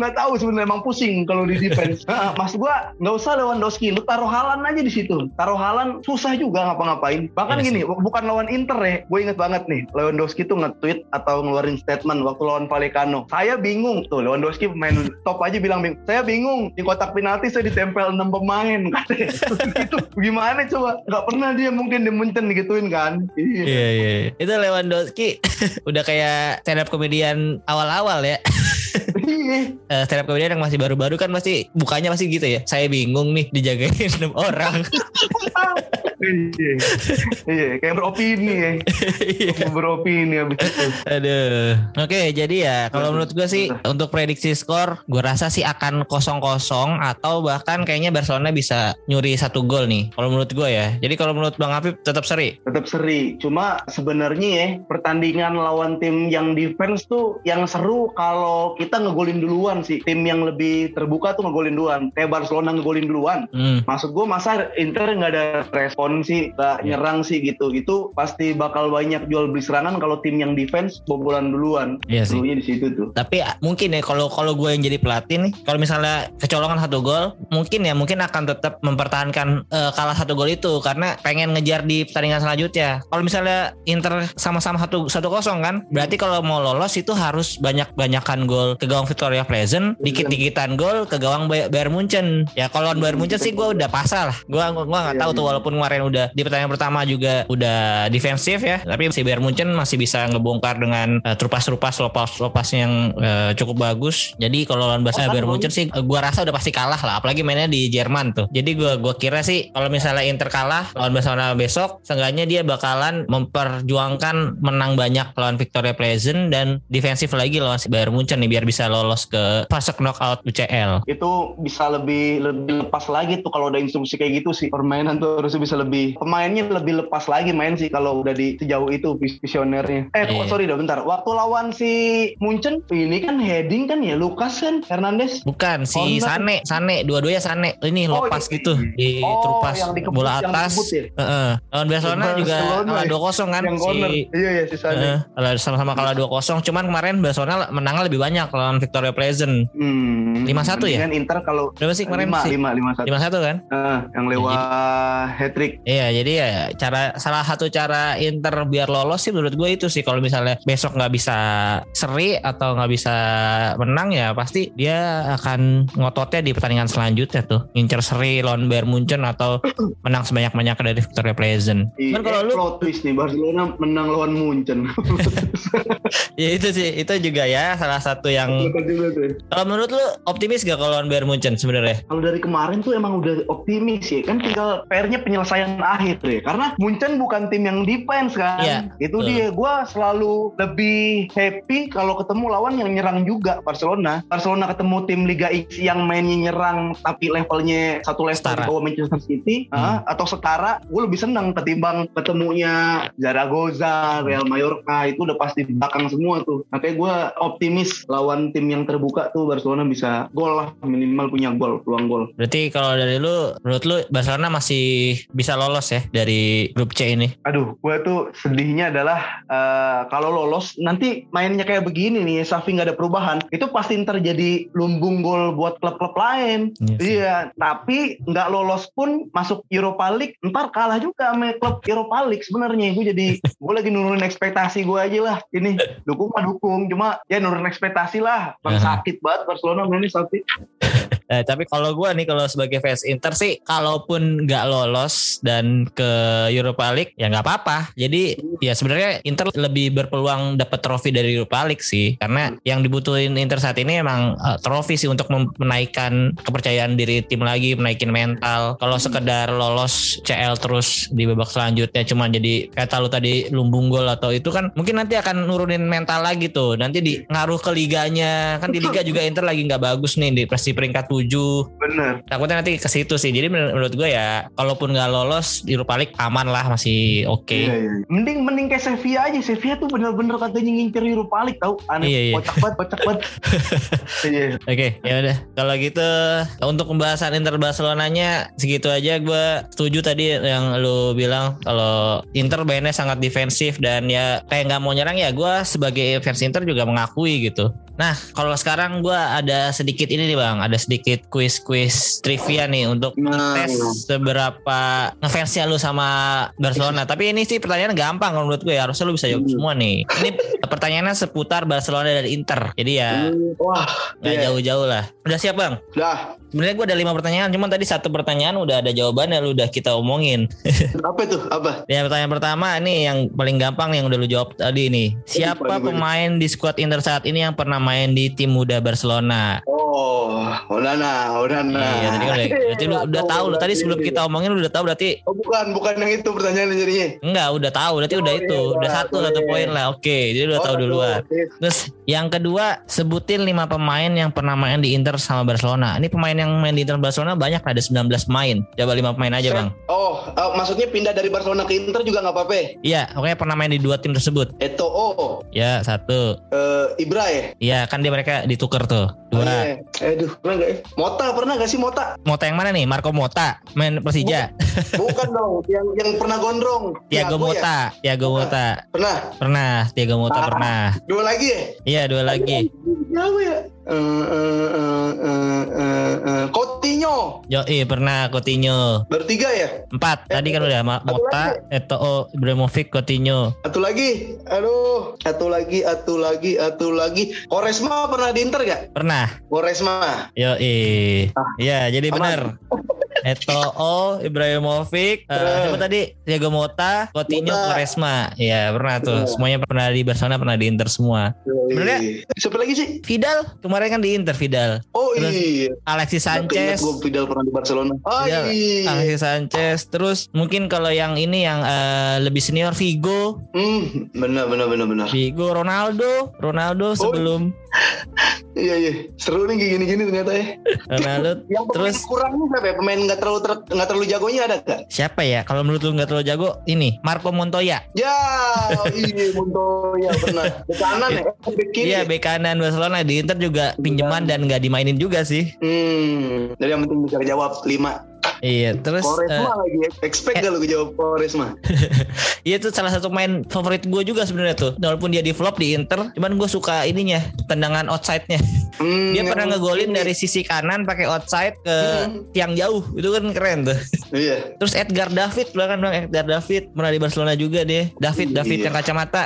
nggak tahu sebenarnya emang pusing kalau di defense. Nah, mas gue nggak usah Lewandowski. Lu taruh Halan aja di situ. Taruh Halan susah juga ngapa-ngapain. Bahkan
Iya
gini, bukan lawan Inter ya. Gue inget banget nih. Lewandowski tuh nge-tweet atau ngeluarin statement waktu lawan Vallecano. Saya bingung tuh Lewandowski pemain top aja bilang bingung. Saya bingung di kotak penalti saya ditempel 6 pemain katanya. itu gimana coba? Gak pernah dia mungkin di Munchen digituin kan? Iya.
Iya iya. iya. Itu Lewandowski udah kayak stand up komedian awal-awal ya. Eh, stand up komedian yang masih baru-baru kan pasti bukanya pasti gitu ya. Saya bingung nih dijagain enam orang.
Iya. Iya, kayak beropini ya.
Iya.
beropini habis itu.
Aduh. Oke, jadi ya kalau menurut gue sih untuk prediksi skor, gue rasa sih akan kosong-kosong atau bahkan kayaknya Barcelona bisa nyuri satu gol nih. Kalau menurut gue ya. Jadi kalau menurut Bang Afif tetap seri.
tetap seri. Cuma sebenarnya ya pertandingan lawan tim yang defense tuh yang seru kalau kita ngegolin duluan sih. Tim yang lebih terbuka tuh ngegolin duluan. Kayak Barcelona ngegolin duluan.
Hmm.
Maksud gue masa Inter nggak ada respon sih, nggak
Iya.
nyerang sih gitu. Itu pasti bakal banyak jual beli serangan kalau tim yang defense bobolan duluan.
Iya sih.
Di situ tuh.
Tapi ah, mungkin ya kalau kalau gue yang jadi pelatih nih, kalau misalnya kecolongan satu gol, mungkin ya mungkin akan tetap mempertahankan eh, kalah satu gol itu karena pengen ngejar di pertandingan selanjutnya. Kalau misalnya Inter sama-sama satu satu kosong kan, berarti kalau mau lolos itu harus banyak banyakan gol ke gawang Victoria Pleasant, dikit dikitan gol ke gawang Bay- Bayern Munchen. Ya kalau lawan Bayern Munchen sih gue udah pasal lah. Gue gua nggak
Iya,
tahu tuh
iya.
walaupun kemarin udah di pertandingan pertama juga udah defensif ya, tapi si Bayern Munchen masih bisa ngebongkar dengan eh, trupas-trupas lopas-lopasnya yang eh, cukup bagus. Jadi kalau lawan Barca
Oh,
Bayern Munchen sih gua rasa udah pasti kalah lah, apalagi mainnya di Jerman tuh. Jadi gua gua kira sih kalau misalnya Inter kalah lawan Barcelona besok, seenggaknya dia bakalan memperjuangkan menang banyak lawan Victoria Pleasant dan defensif lagi lawan si Bayern Munchen nih biar bisa lolos ke fase knockout UCL.
itu bisa lebih lebih lepas lagi tuh kalau ada instruksi kayak gitu sih permainan tuh harusnya bisa lebih pemainnya lebih lepas lagi main sih kalau udah di sejauh itu vis- visionernya eh
Iya.
oh, sorry dah bentar waktu lawan si Munchen ini kan heading kan ya Lukas kan Hernandez
Bukan si
Corner.
Sane, Sane, dua-duanya Sane. Ini
Oh,
lopas
iya.
gitu di
Oh,
trupas
yang dikebut-
bola atas.
ya?
Heeh. Lawan Barcelona juga
Barcelona
kalah
ya?
2-0 kan
yang corner
si
iya iya si
Heeh, kalau sama-sama kalah 2-0 cuman kemarin Barcelona menangnya lebih banyak lawan Victoria Pleasant.
hmm.
5-1 ya?
Dengan Inter kalau
Berapa sih kemarin
lima,
sih?
lima, lima, satu.
5-1 kan?
Eh, yang lewat hat trick
Iya, jadi ya cara salah satu cara Inter biar lolos sih menurut gue itu sih kalau misalnya besok nggak bisa seri atau nggak bisa menang ya pasti dia akan ngototnya di pertandingan selanjutnya tuh ngincer seri lawan Bayern Munchen atau menang sebanyak-banyaknya dari Victoria Pleasant. Cuman kalau lu
plot twist nih Barcelona menang lawan Munchen
ya itu sih itu juga ya salah satu yang
Tuh.
kalau menurut lu optimis gak kalau lawan Bayern Munchen sebenarnya?
Kalau dari kemarin tuh emang udah optimis ya kan tinggal PR-nya penyelesaian akhir tuh ya karena Munchen bukan tim yang defense kan
Iya,
itu
betul.
dia gue selalu lebih happy kalau ketemu lawan yang nyerang juga Barcelona Barcelona ketemu tim Liga X yang mainnya nyerang tapi levelnya satu level
Setara.
di bawah Manchester City
Hmm.
ah, atau setara gue lebih senang ketimbang ketemunya Zaragoza Real Mallorca itu udah pasti belakang semua tuh makanya gue optimis lawan tim yang terbuka tuh Barcelona bisa gol lah minimal punya gol peluang gol
Berarti kalau dari lu menurut lu Barcelona masih bisa lolos ya dari grup C ini?
Aduh, gue tuh sedihnya adalah eh, kalau lolos nanti mainnya kayak begini nih, Safi nggak ada perubahan, itu pasti ntar jadi lumbung gol buat klub-klub lain.
Iya sih.
Iya, tapi nggak lolos pun masuk Europa League, ntar kalah juga sama klub Europa League sebenarnya. Gue jadi gue lagi nurunin ekspektasi gue aja lah. Ini dukung mah dukung, cuma ya nurunin ekspektasi lah. Bang sakit banget Barcelona mainnya Safi.
Eh, tapi kalau gue nih kalau sebagai fans Inter sih, kalaupun nggak lolos dan ke Europa League ya nggak apa-apa. Jadi ya sebenarnya Inter lebih berpeluang dapat trofi dari Europa League sih. Karena yang dibutuhin Inter saat ini emang uh, trofi sih untuk menaikkan kepercayaan diri tim lagi menaikin mental. Kalau sekedar lolos CL terus di babak selanjutnya cuma jadi kata lu tadi lumbung gol atau itu kan mungkin nanti akan nurunin mental lagi tuh. Nanti di ngaruh ke liganya. Kan di liga juga Inter lagi nggak bagus nih di pasti peringkat 7
Bener.
takutnya nanti ke situ sih jadi menur- menurut gue ya kalaupun nggak lolos di Europa League aman lah masih oke
Iya, iya. Mending mending kayak Sevilla aja. Sevilla tuh bener-bener katanya ngincer Europa League tahu. Aneh.
Iya, iya.
Kocak banget, kocak banget. Iya.
Oke, ya udah. Kalau gitu untuk pembahasan Inter Barcelonanya segitu aja. Gue setuju tadi yang lu bilang kalau Inter mainnya sangat defensif dan ya kayak nggak mau nyerang ya. Gue sebagai fans Inter juga mengakui gitu. Nah, kalau sekarang gue ada sedikit ini nih bang, ada sedikit quiz-quiz trivia nih untuk
Nah,
tes seberapa ngefansnya lu sama Barcelona. Tapi ini sih pertanyaan gampang kalau menurut gue ya. Harusnya lu bisa jawab
Hmm.
semua nih. Ini pertanyaannya seputar Barcelona dan Inter. Jadi ya
Hmm, Wah,
nggak
iya.
jauh-jauh lah. Udah siap bang?
Dah,
Sebenarnya gue ada lima pertanyaan, cuman tadi satu pertanyaan udah ada jawabannya, lu udah kita omongin.
apa itu? Apa?
Ya pertanyaan pertama nih yang paling gampang yang udah lu jawab tadi nih. Siapa pemain di skuad Inter saat ini yang pernah main di tim muda Barcelona?
Oh, Onana, Onana.
Iya, tadi kan udah, berarti lu udah tahu lu tadi sebelum kita omongin lu udah tahu berarti
Oh, bukan, bukan yang itu pertanyaan jadinya.
enggak udah tahu berarti udah
Oh,
itu
iya,
udah satu satu
boleh.
poin lah oke jadi udah tahu
Oh,
duluan
oke.
terus yang kedua sebutin lima pemain yang pernah main di Inter sama Barcelona ini pemain yang main di Inter Barcelona banyak ada 19 pemain coba lima pemain aja bang
Oh, eh, maksudnya pindah dari Barcelona ke Inter juga nggak apa-apa? ya?
Iya, pokoknya pernah main di dua tim tersebut.
Eto'o,
Ya, satu.
eh, Ibra ya?
Iya, kan dia mereka ditukar tuh.
Oh,
Dua.
iya. Aduh, pernah nggak ya? Mota, pernah nggak sih Mota?
Mota yang mana nih? Marco Mota, main Persija.
Bukan dong, yang yang pernah gondrong.
Tiago
ya?
Mota, Tiago Mota.
Pernah.
Pernah, Tiago Mota
Ah.
pernah.
Dua lagi ya?
Iya, dua lagi.
Siapa ya? Eh, eh, eh, eh, eh, eh, Coutinho.
Yo, iya pernah Coutinho.
Bertiga ya?
Empat. Tadi kan udah Ma- Mota, Eto'o, Ibrahimovic, Coutinho.
Satu lagi. Aduh, satu lagi, satu lagi, satu lagi. Koresma pernah di Inter gak?
Pernah.
Koresma.
Yo, iya. jadi
Aman.
benar. Eto'o, Ibrahimovic, eh,
Eh.
siapa tadi? Tiago Mota, Coutinho. Quaresma. Iya, pernah tuh.
Iya.
Semuanya pernah di Barcelona, pernah di Inter semua. Sebenarnya-
Siapa lagi sih?
Vidal kemarin kan di Inter Vidal.
Oh
Terus
iya.
Alexis Sanchez.
Gue Vidal pernah di Barcelona. Oh
Vidal,
iya.
Alexis Sanchez. Terus mungkin kalau yang ini yang eh, lebih senior Vigo,
Hmm, benar benar benar benar.
Vigo Ronaldo, Ronaldo sebelum
Iya iya. Seru nih kayak gini-gini ternyata ya.
Ronaldo.
Yang pemain
Terus
kurang nih siapa ya? Pemain nggak terlalu ter- nggak terlalu jagonya ada gak?
siapa ya? Kalau menurut lu nggak terlalu jago, ini Marco Montoya.
Ya, iya Montoya pernah. Di kanan ya? Eh, Bek kiri.
Iya,
ya?
bek kanan Barcelona di Inter juga pinjaman dan nggak dimainin juga sih.
Hmm, jadi yang penting bisa jawab 5
Iya, terus
Koresma
eh,
lagi ya. Expect gak lu jawab Koresma?
Iya itu salah satu main favorit gue juga sebenarnya tuh. Walaupun dia di flop di Inter, cuman gue suka ininya tendangan outside-nya.
Hmm,
Dia pernah ngegolin
ini.
dari sisi kanan pakai outside ke
Hmm.
tiang jauh. Itu kan keren tuh.
Iya.
Terus Edgar David kan bang Edgar David pernah di Barcelona juga deh. David David
Iya.
yang kacamata.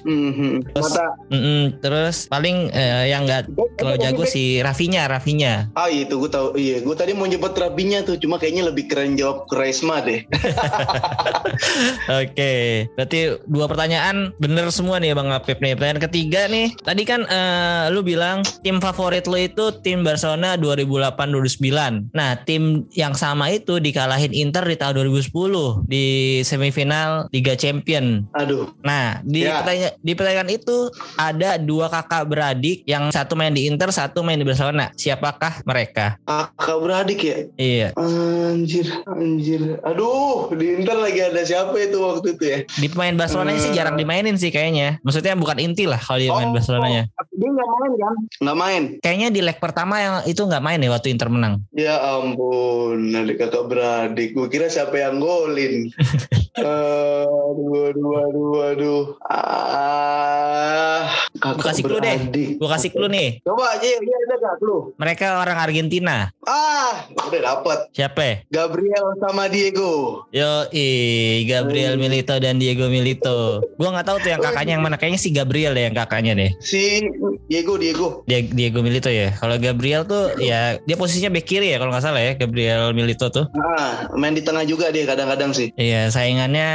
Hmm, hmm.
Terus,
Mata.
Mm-mm. terus paling eh, yang nggak terlalu jago si Rafinya Rafinya.
Ah itu gue tahu. Iya, gue tadi mau nyebut Rabinya tuh, cuma kayaknya lebih keren jawab Koresma deh.
Oke, berarti dua pertanyaan bener semua nih Bang Apip nih. Pertanyaan ketiga nih, tadi kan eh, lu bilang tim favorit lu itu tim Barcelona 2008-2009. Nah, tim yang sama itu dikalahin Inter di tahun 2010 di semifinal Liga Champion.
Aduh.
Nah, di
Ya.
pertanyaan di pertanyaan itu ada dua kakak beradik yang satu main di Inter, satu main di Barcelona. Siapakah mereka?
Kakak beradik ya?
Iya,
Anjir, anjir. Aduh, di Inter lagi ada siapa itu waktu itu ya?
di pemain Barcelona sih
Eh.
jarang dimainin sih kayaknya. Maksudnya bukan inti lah kalau dia main Barcelonanya.
Dia nggak main kan? Nggak main.
Kayaknya di leg pertama yang itu nggak main ya waktu Inter menang.
Ya ampun, ada kakak beradik. Gue kira siapa yang golin. aduh, aduh, aduh, aduh. Ah,
Gue kasih clue deh. Gue kasih clue nih.
Coba aja, dia ada gak clue?
Mereka orang Argentina.
Ah, udah dapet.
Siapa? Ya?
Gabriel sama Diego.
Yo, Gabriel Milito dan Diego Milito. Gua nggak tahu tuh yang kakaknya yang mana. Kayaknya si Gabriel deh yang kakaknya deh.
Si Diego Diego.
Dia- Diego Milito ya. Kalau Gabriel tuh ya dia posisinya back kiri ya kalau nggak salah ya Gabriel Milito tuh.
Ah, main di tengah juga dia kadang-kadang sih.
Iya saingannya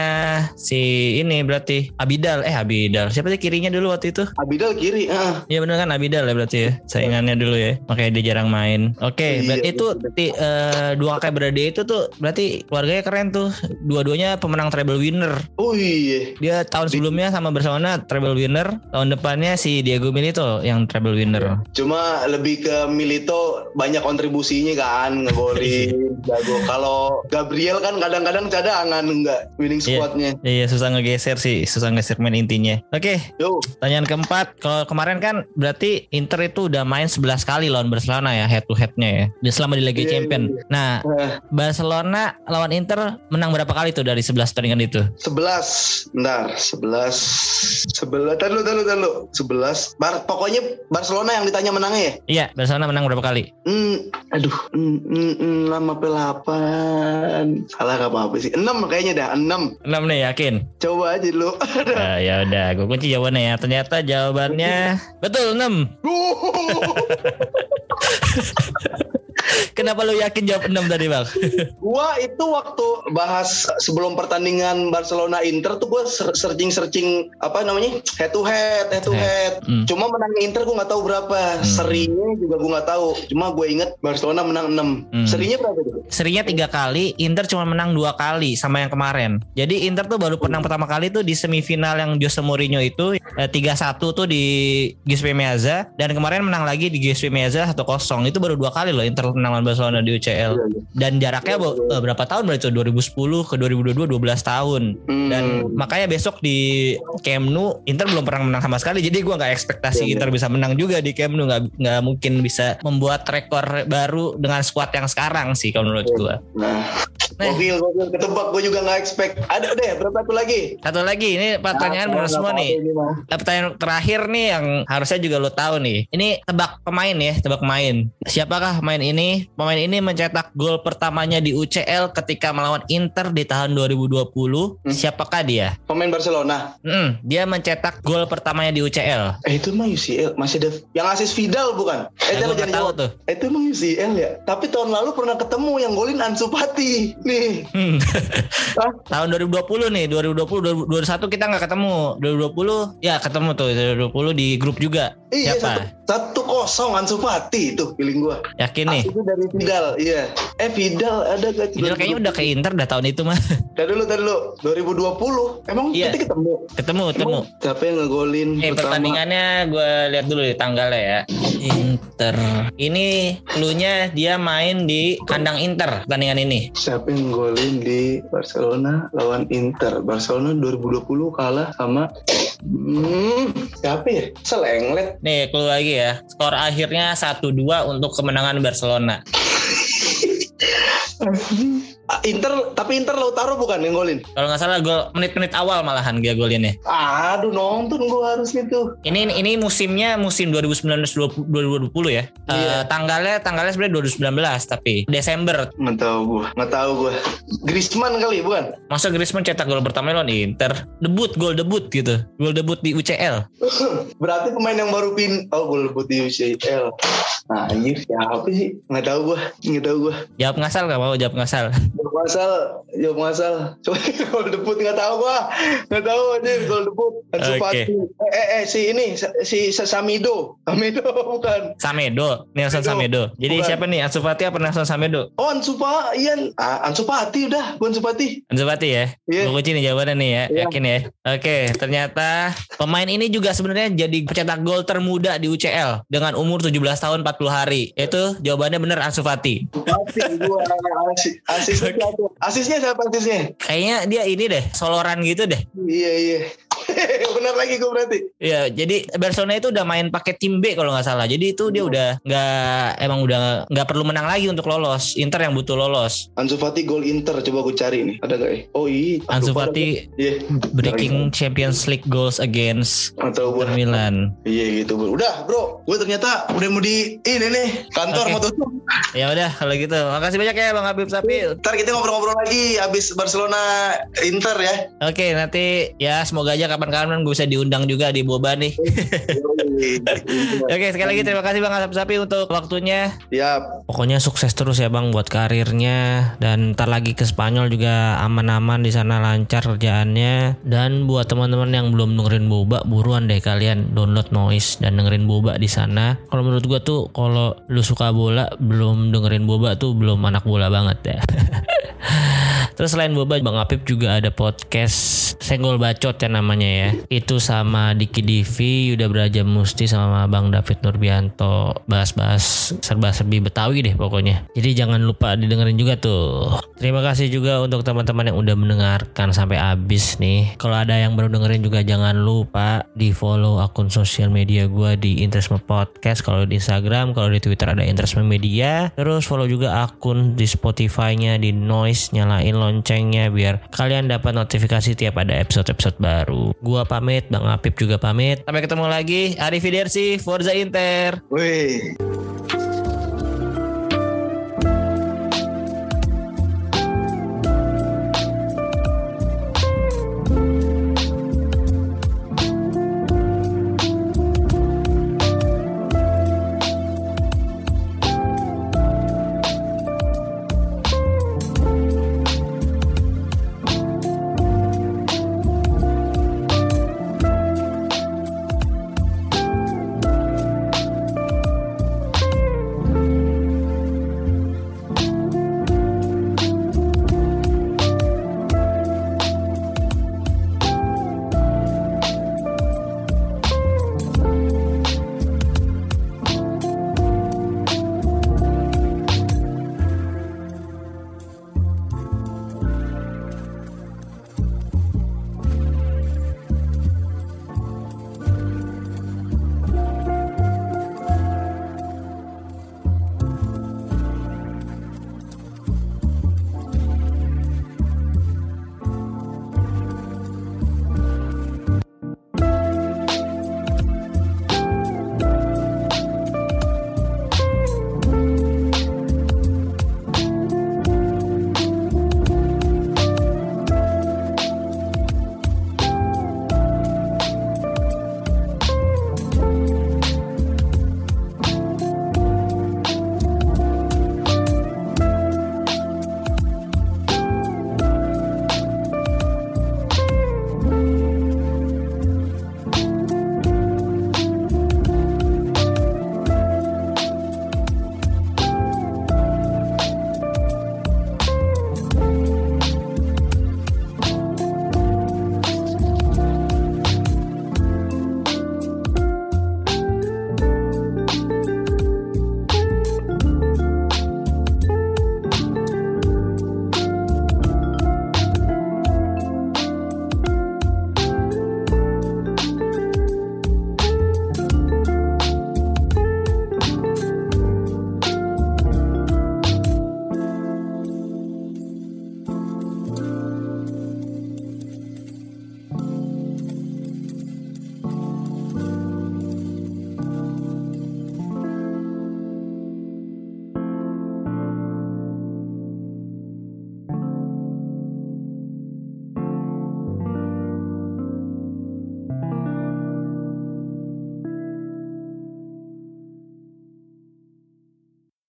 si ini berarti Abidal eh Abidal siapa sih kirinya dulu waktu itu?
Abidal kiri, ah.
Iya bener kan Abidal ya berarti ya saingannya dulu ya makanya dia jarang main. Oke
Iya,
berarti itu
betul.
ti- eh, dua kakak beradik itu tuh berarti keluarganya keren tuh dua-duanya pemenang treble winner.
Oh iya.
Dia tahun sebelumnya sama Barcelona treble winner, tahun depannya si Diego Milito yang treble winner.
Cuma lebih ke Milito banyak kontribusinya kan ngegolin jago. Kalau Gabriel kan kadang-kadang cadangan enggak winning
Iya.
squadnya.
Iya susah ngegeser sih, susah ngegeser main intinya. Oke,
Yo,
pertanyaan keempat. Kalau kemarin kan berarti Inter itu udah main 11 kali lawan Barcelona ya head to headnya ya. Dia selama di Liga
Iya,
Champion. Nah,
eh,
Barcelona lawan Inter menang berapa kali tuh dari 11 pertandingan itu?
11 Bentar 11 11 Tadi lu tadi lu tadi lu 11 Bar, Pokoknya Barcelona yang ditanya menangnya ya
Iya, Barcelona menang berapa kali?
Hmm, aduh, hmm, hmm, hmm, 6 apa 8 Salah gak apa-apa sih 6 kayaknya dah, 6
6 nih yakin.
Coba aja dulu
Ya, ya udah, gue kunci jawabannya ya. Ternyata jawabannya betul 6. Kenapa lu yakin jawab 6 tadi, Bang?
Gua itu waktu bahas sebelum pertandingan Barcelona Inter tuh gua searching searching apa namanya head to head head to head.
Hmm.
Cuma menangnya Inter gua nggak tahu berapa. Serinya juga gua nggak tahu. Cuma gue inget Barcelona menang 6
Hmm.
Serinya berapa tuh?
Serinya tiga kali, Inter cuma menang dua kali sama yang kemarin. Jadi Inter tuh baru menang pertama kali tuh di semifinal yang Jose Mourinho itu eh, 3-1 tuh di Giuseppe Meazza dan kemarin menang lagi di Giuseppe Meazza 1-0. Itu baru dua kali loh Inter menang lawan Barcelona di UCL. Dan jaraknya eh, berapa tahun berarti tuh? 2010 ke 2022 12 tahun.
Hmm.
Dan makanya besok di Camp Nou Inter belum pernah menang sama sekali. Jadi gua nggak ekspektasi
Iya,
Inter bisa menang juga di Camp Nou. Nggak nggak mungkin bisa membuat rekor baru dengan squad yang sekarang sih kalau menurut gua.
Nah,
Nih.
gokil, gokil. Ketebak gue juga nggak expect. Ada deh, berapa tuh lagi?
Satu lagi ini pertanyaan
Ah,
benar
nggak
semua nih.
ini.
Nah, Pertanyaan terakhir nih yang harusnya juga lo tahu nih. Ini tebak pemain ya, tebak pemain. Siapakah pemain ini? Pemain ini mencetak gol pertamanya di UCL ketika melawan Inter di tahun 2020.
Hmm.
Siapakah dia?
Pemain Barcelona.
Hmm, dia mencetak gol pertamanya di UCL.
Eh itu mah UCL masih ada yang asis Vidal bukan? Eh
Nah,
jangan
tahu tuh.
Eh, Itu emang UCL ya. Tapi tahun lalu pernah ketemu yang golin Ansu Fati. Nih.
Hmm. Tahun 2020 nih, 2020 2021 kita nggak ketemu. 2020 ya ketemu tuh 2020 di grup juga.
Iya
Siapa?
satu, satu kosong Ansu Fati itu feeling gua.
Yakin nih?
Itu dari Vidal, iya. Eh Vidal ada gak?
Vidal kayaknya udah ke Inter dah tahun itu mah.
Tadi dulu, tadi dulu. 2020. Emang
Iya.
kita ketemu.
ketemu, ketemu.
Siapa yang ngegolin
Eh
pertama?
pertandingannya gue lihat dulu di tanggalnya ya. Inter. Ini cluenya dia main di kandang Inter pertandingan ini.
Siapa yang golin di Barcelona lawan Inter? Barcelona 2020 kalah sama hmm, siapa ya? Selenglet.
Nih clue lagi ya. Skor akhirnya 1-2 untuk kemenangan Barcelona.
Ah, Inter, tapi Inter Lautaro bukan yang golin.
Kalau nggak salah gol menit-menit awal malahan dia golinnya.
Aduh nonton gua harusnya tuh.
Ini ini musimnya musim 2019 2020 ya. Eh,
Iya.
tanggalnya tanggalnya sebenarnya 2019 tapi Desember.
Nggak tahu gua, nggak tahu gua. Griezmann kali bukan?
Masa Griezmann cetak gol pertama lawan Inter. Debut gol debut gitu. Gol debut di UCL.
Berarti pemain yang baru pin, oh gol debut di UCL. Nah anjir siapa sih? Nggak tahu gua, nggak tahu gua.
Jawab ngasal gak mau jawab ngasal.
Ngasal, jawab ngasal. Coba gol debut nggak tahu gua, nggak tahu anjir gol debut. Fati. Eh, eh, eh, si ini si Samido, Samido bukan.
Samedo, Nelson
Samedo.
Samedo. Jadi
Bukan.
siapa nih? Ansu Fati apa Nelson Samedo?
Oh Ansu Fati, Ian. Ah, Ansu Fati udah, gua Ansu Fati.
Ansu Fati ya.
Iya.
Gue kunci nih jawabannya nih ya.
Iya.
Yakin ya. Oke, ternyata pemain ini juga sebenarnya jadi pencetak gol termuda di UCL dengan umur 17 tahun 40 hari. Itu jawabannya bener Ansu Fati.
Fati gua asisnya siapa? Asisnya siapa asisnya?
Kayaknya dia ini deh, soloran gitu deh.
Iya iya. Benar lagi gue berarti.
Iya, jadi Barcelona itu udah main pakai tim B kalau nggak salah. Jadi itu dia udah nggak emang udah nggak perlu menang lagi untuk lolos. Inter yang butuh lolos.
Ansu Fati gol Inter coba gue cari nih. Ada gak ya? Oh iya.
Ansu Fati.
Iya.
breaking Champions League goals against
Atau.
Inter Milan.
Iya gitu bro. Udah bro. Gue ternyata udah mau di ini nih kantor
Oke.
mau tutup.
Ya udah kalau gitu. Makasih banyak ya Bang Habib Sapil.
Ntar kita ngobrol-ngobrol lagi abis Barcelona Inter ya.
Oke, nanti ya semoga aja kapan-kapan gue bisa diundang juga di Boba nih. Oke, sekali lagi terima kasih Bang Asap Sapi untuk waktunya.
Siap.
Pokoknya sukses terus ya Bang buat karirnya dan ntar lagi ke Spanyol juga aman-aman di sana lancar kerjaannya dan buat teman-teman yang belum dengerin Boba buruan deh kalian download Noise dan dengerin Boba di sana. Kalau menurut gua tuh kalau lu suka bola belum dengerin Boba tuh belum anak bola banget ya. Terus selain Boba, Bang Apip juga ada podcast Senggol Bacot ya namanya ya. Itu sama Diki Divi, Yuda Braja Musti sama Bang David Nurbianto. Bahas-bahas serba-serbi Betawi deh pokoknya. Jadi jangan lupa didengerin juga tuh. Terima kasih juga untuk teman-teman yang udah mendengarkan sampai habis nih. Kalau ada yang baru dengerin juga jangan lupa di follow akun sosial media gue di Interisme Podcast. Kalau di Instagram, kalau di Twitter ada Interisme Media. Terus follow juga akun di Spotify-nya di Noise, nyalain loncengnya biar kalian dapat notifikasi tiap ada episode-episode baru. Gua pamit, Bang Apip juga pamit. Sampai ketemu lagi. Arrivederci, Forza Inter.
Wih.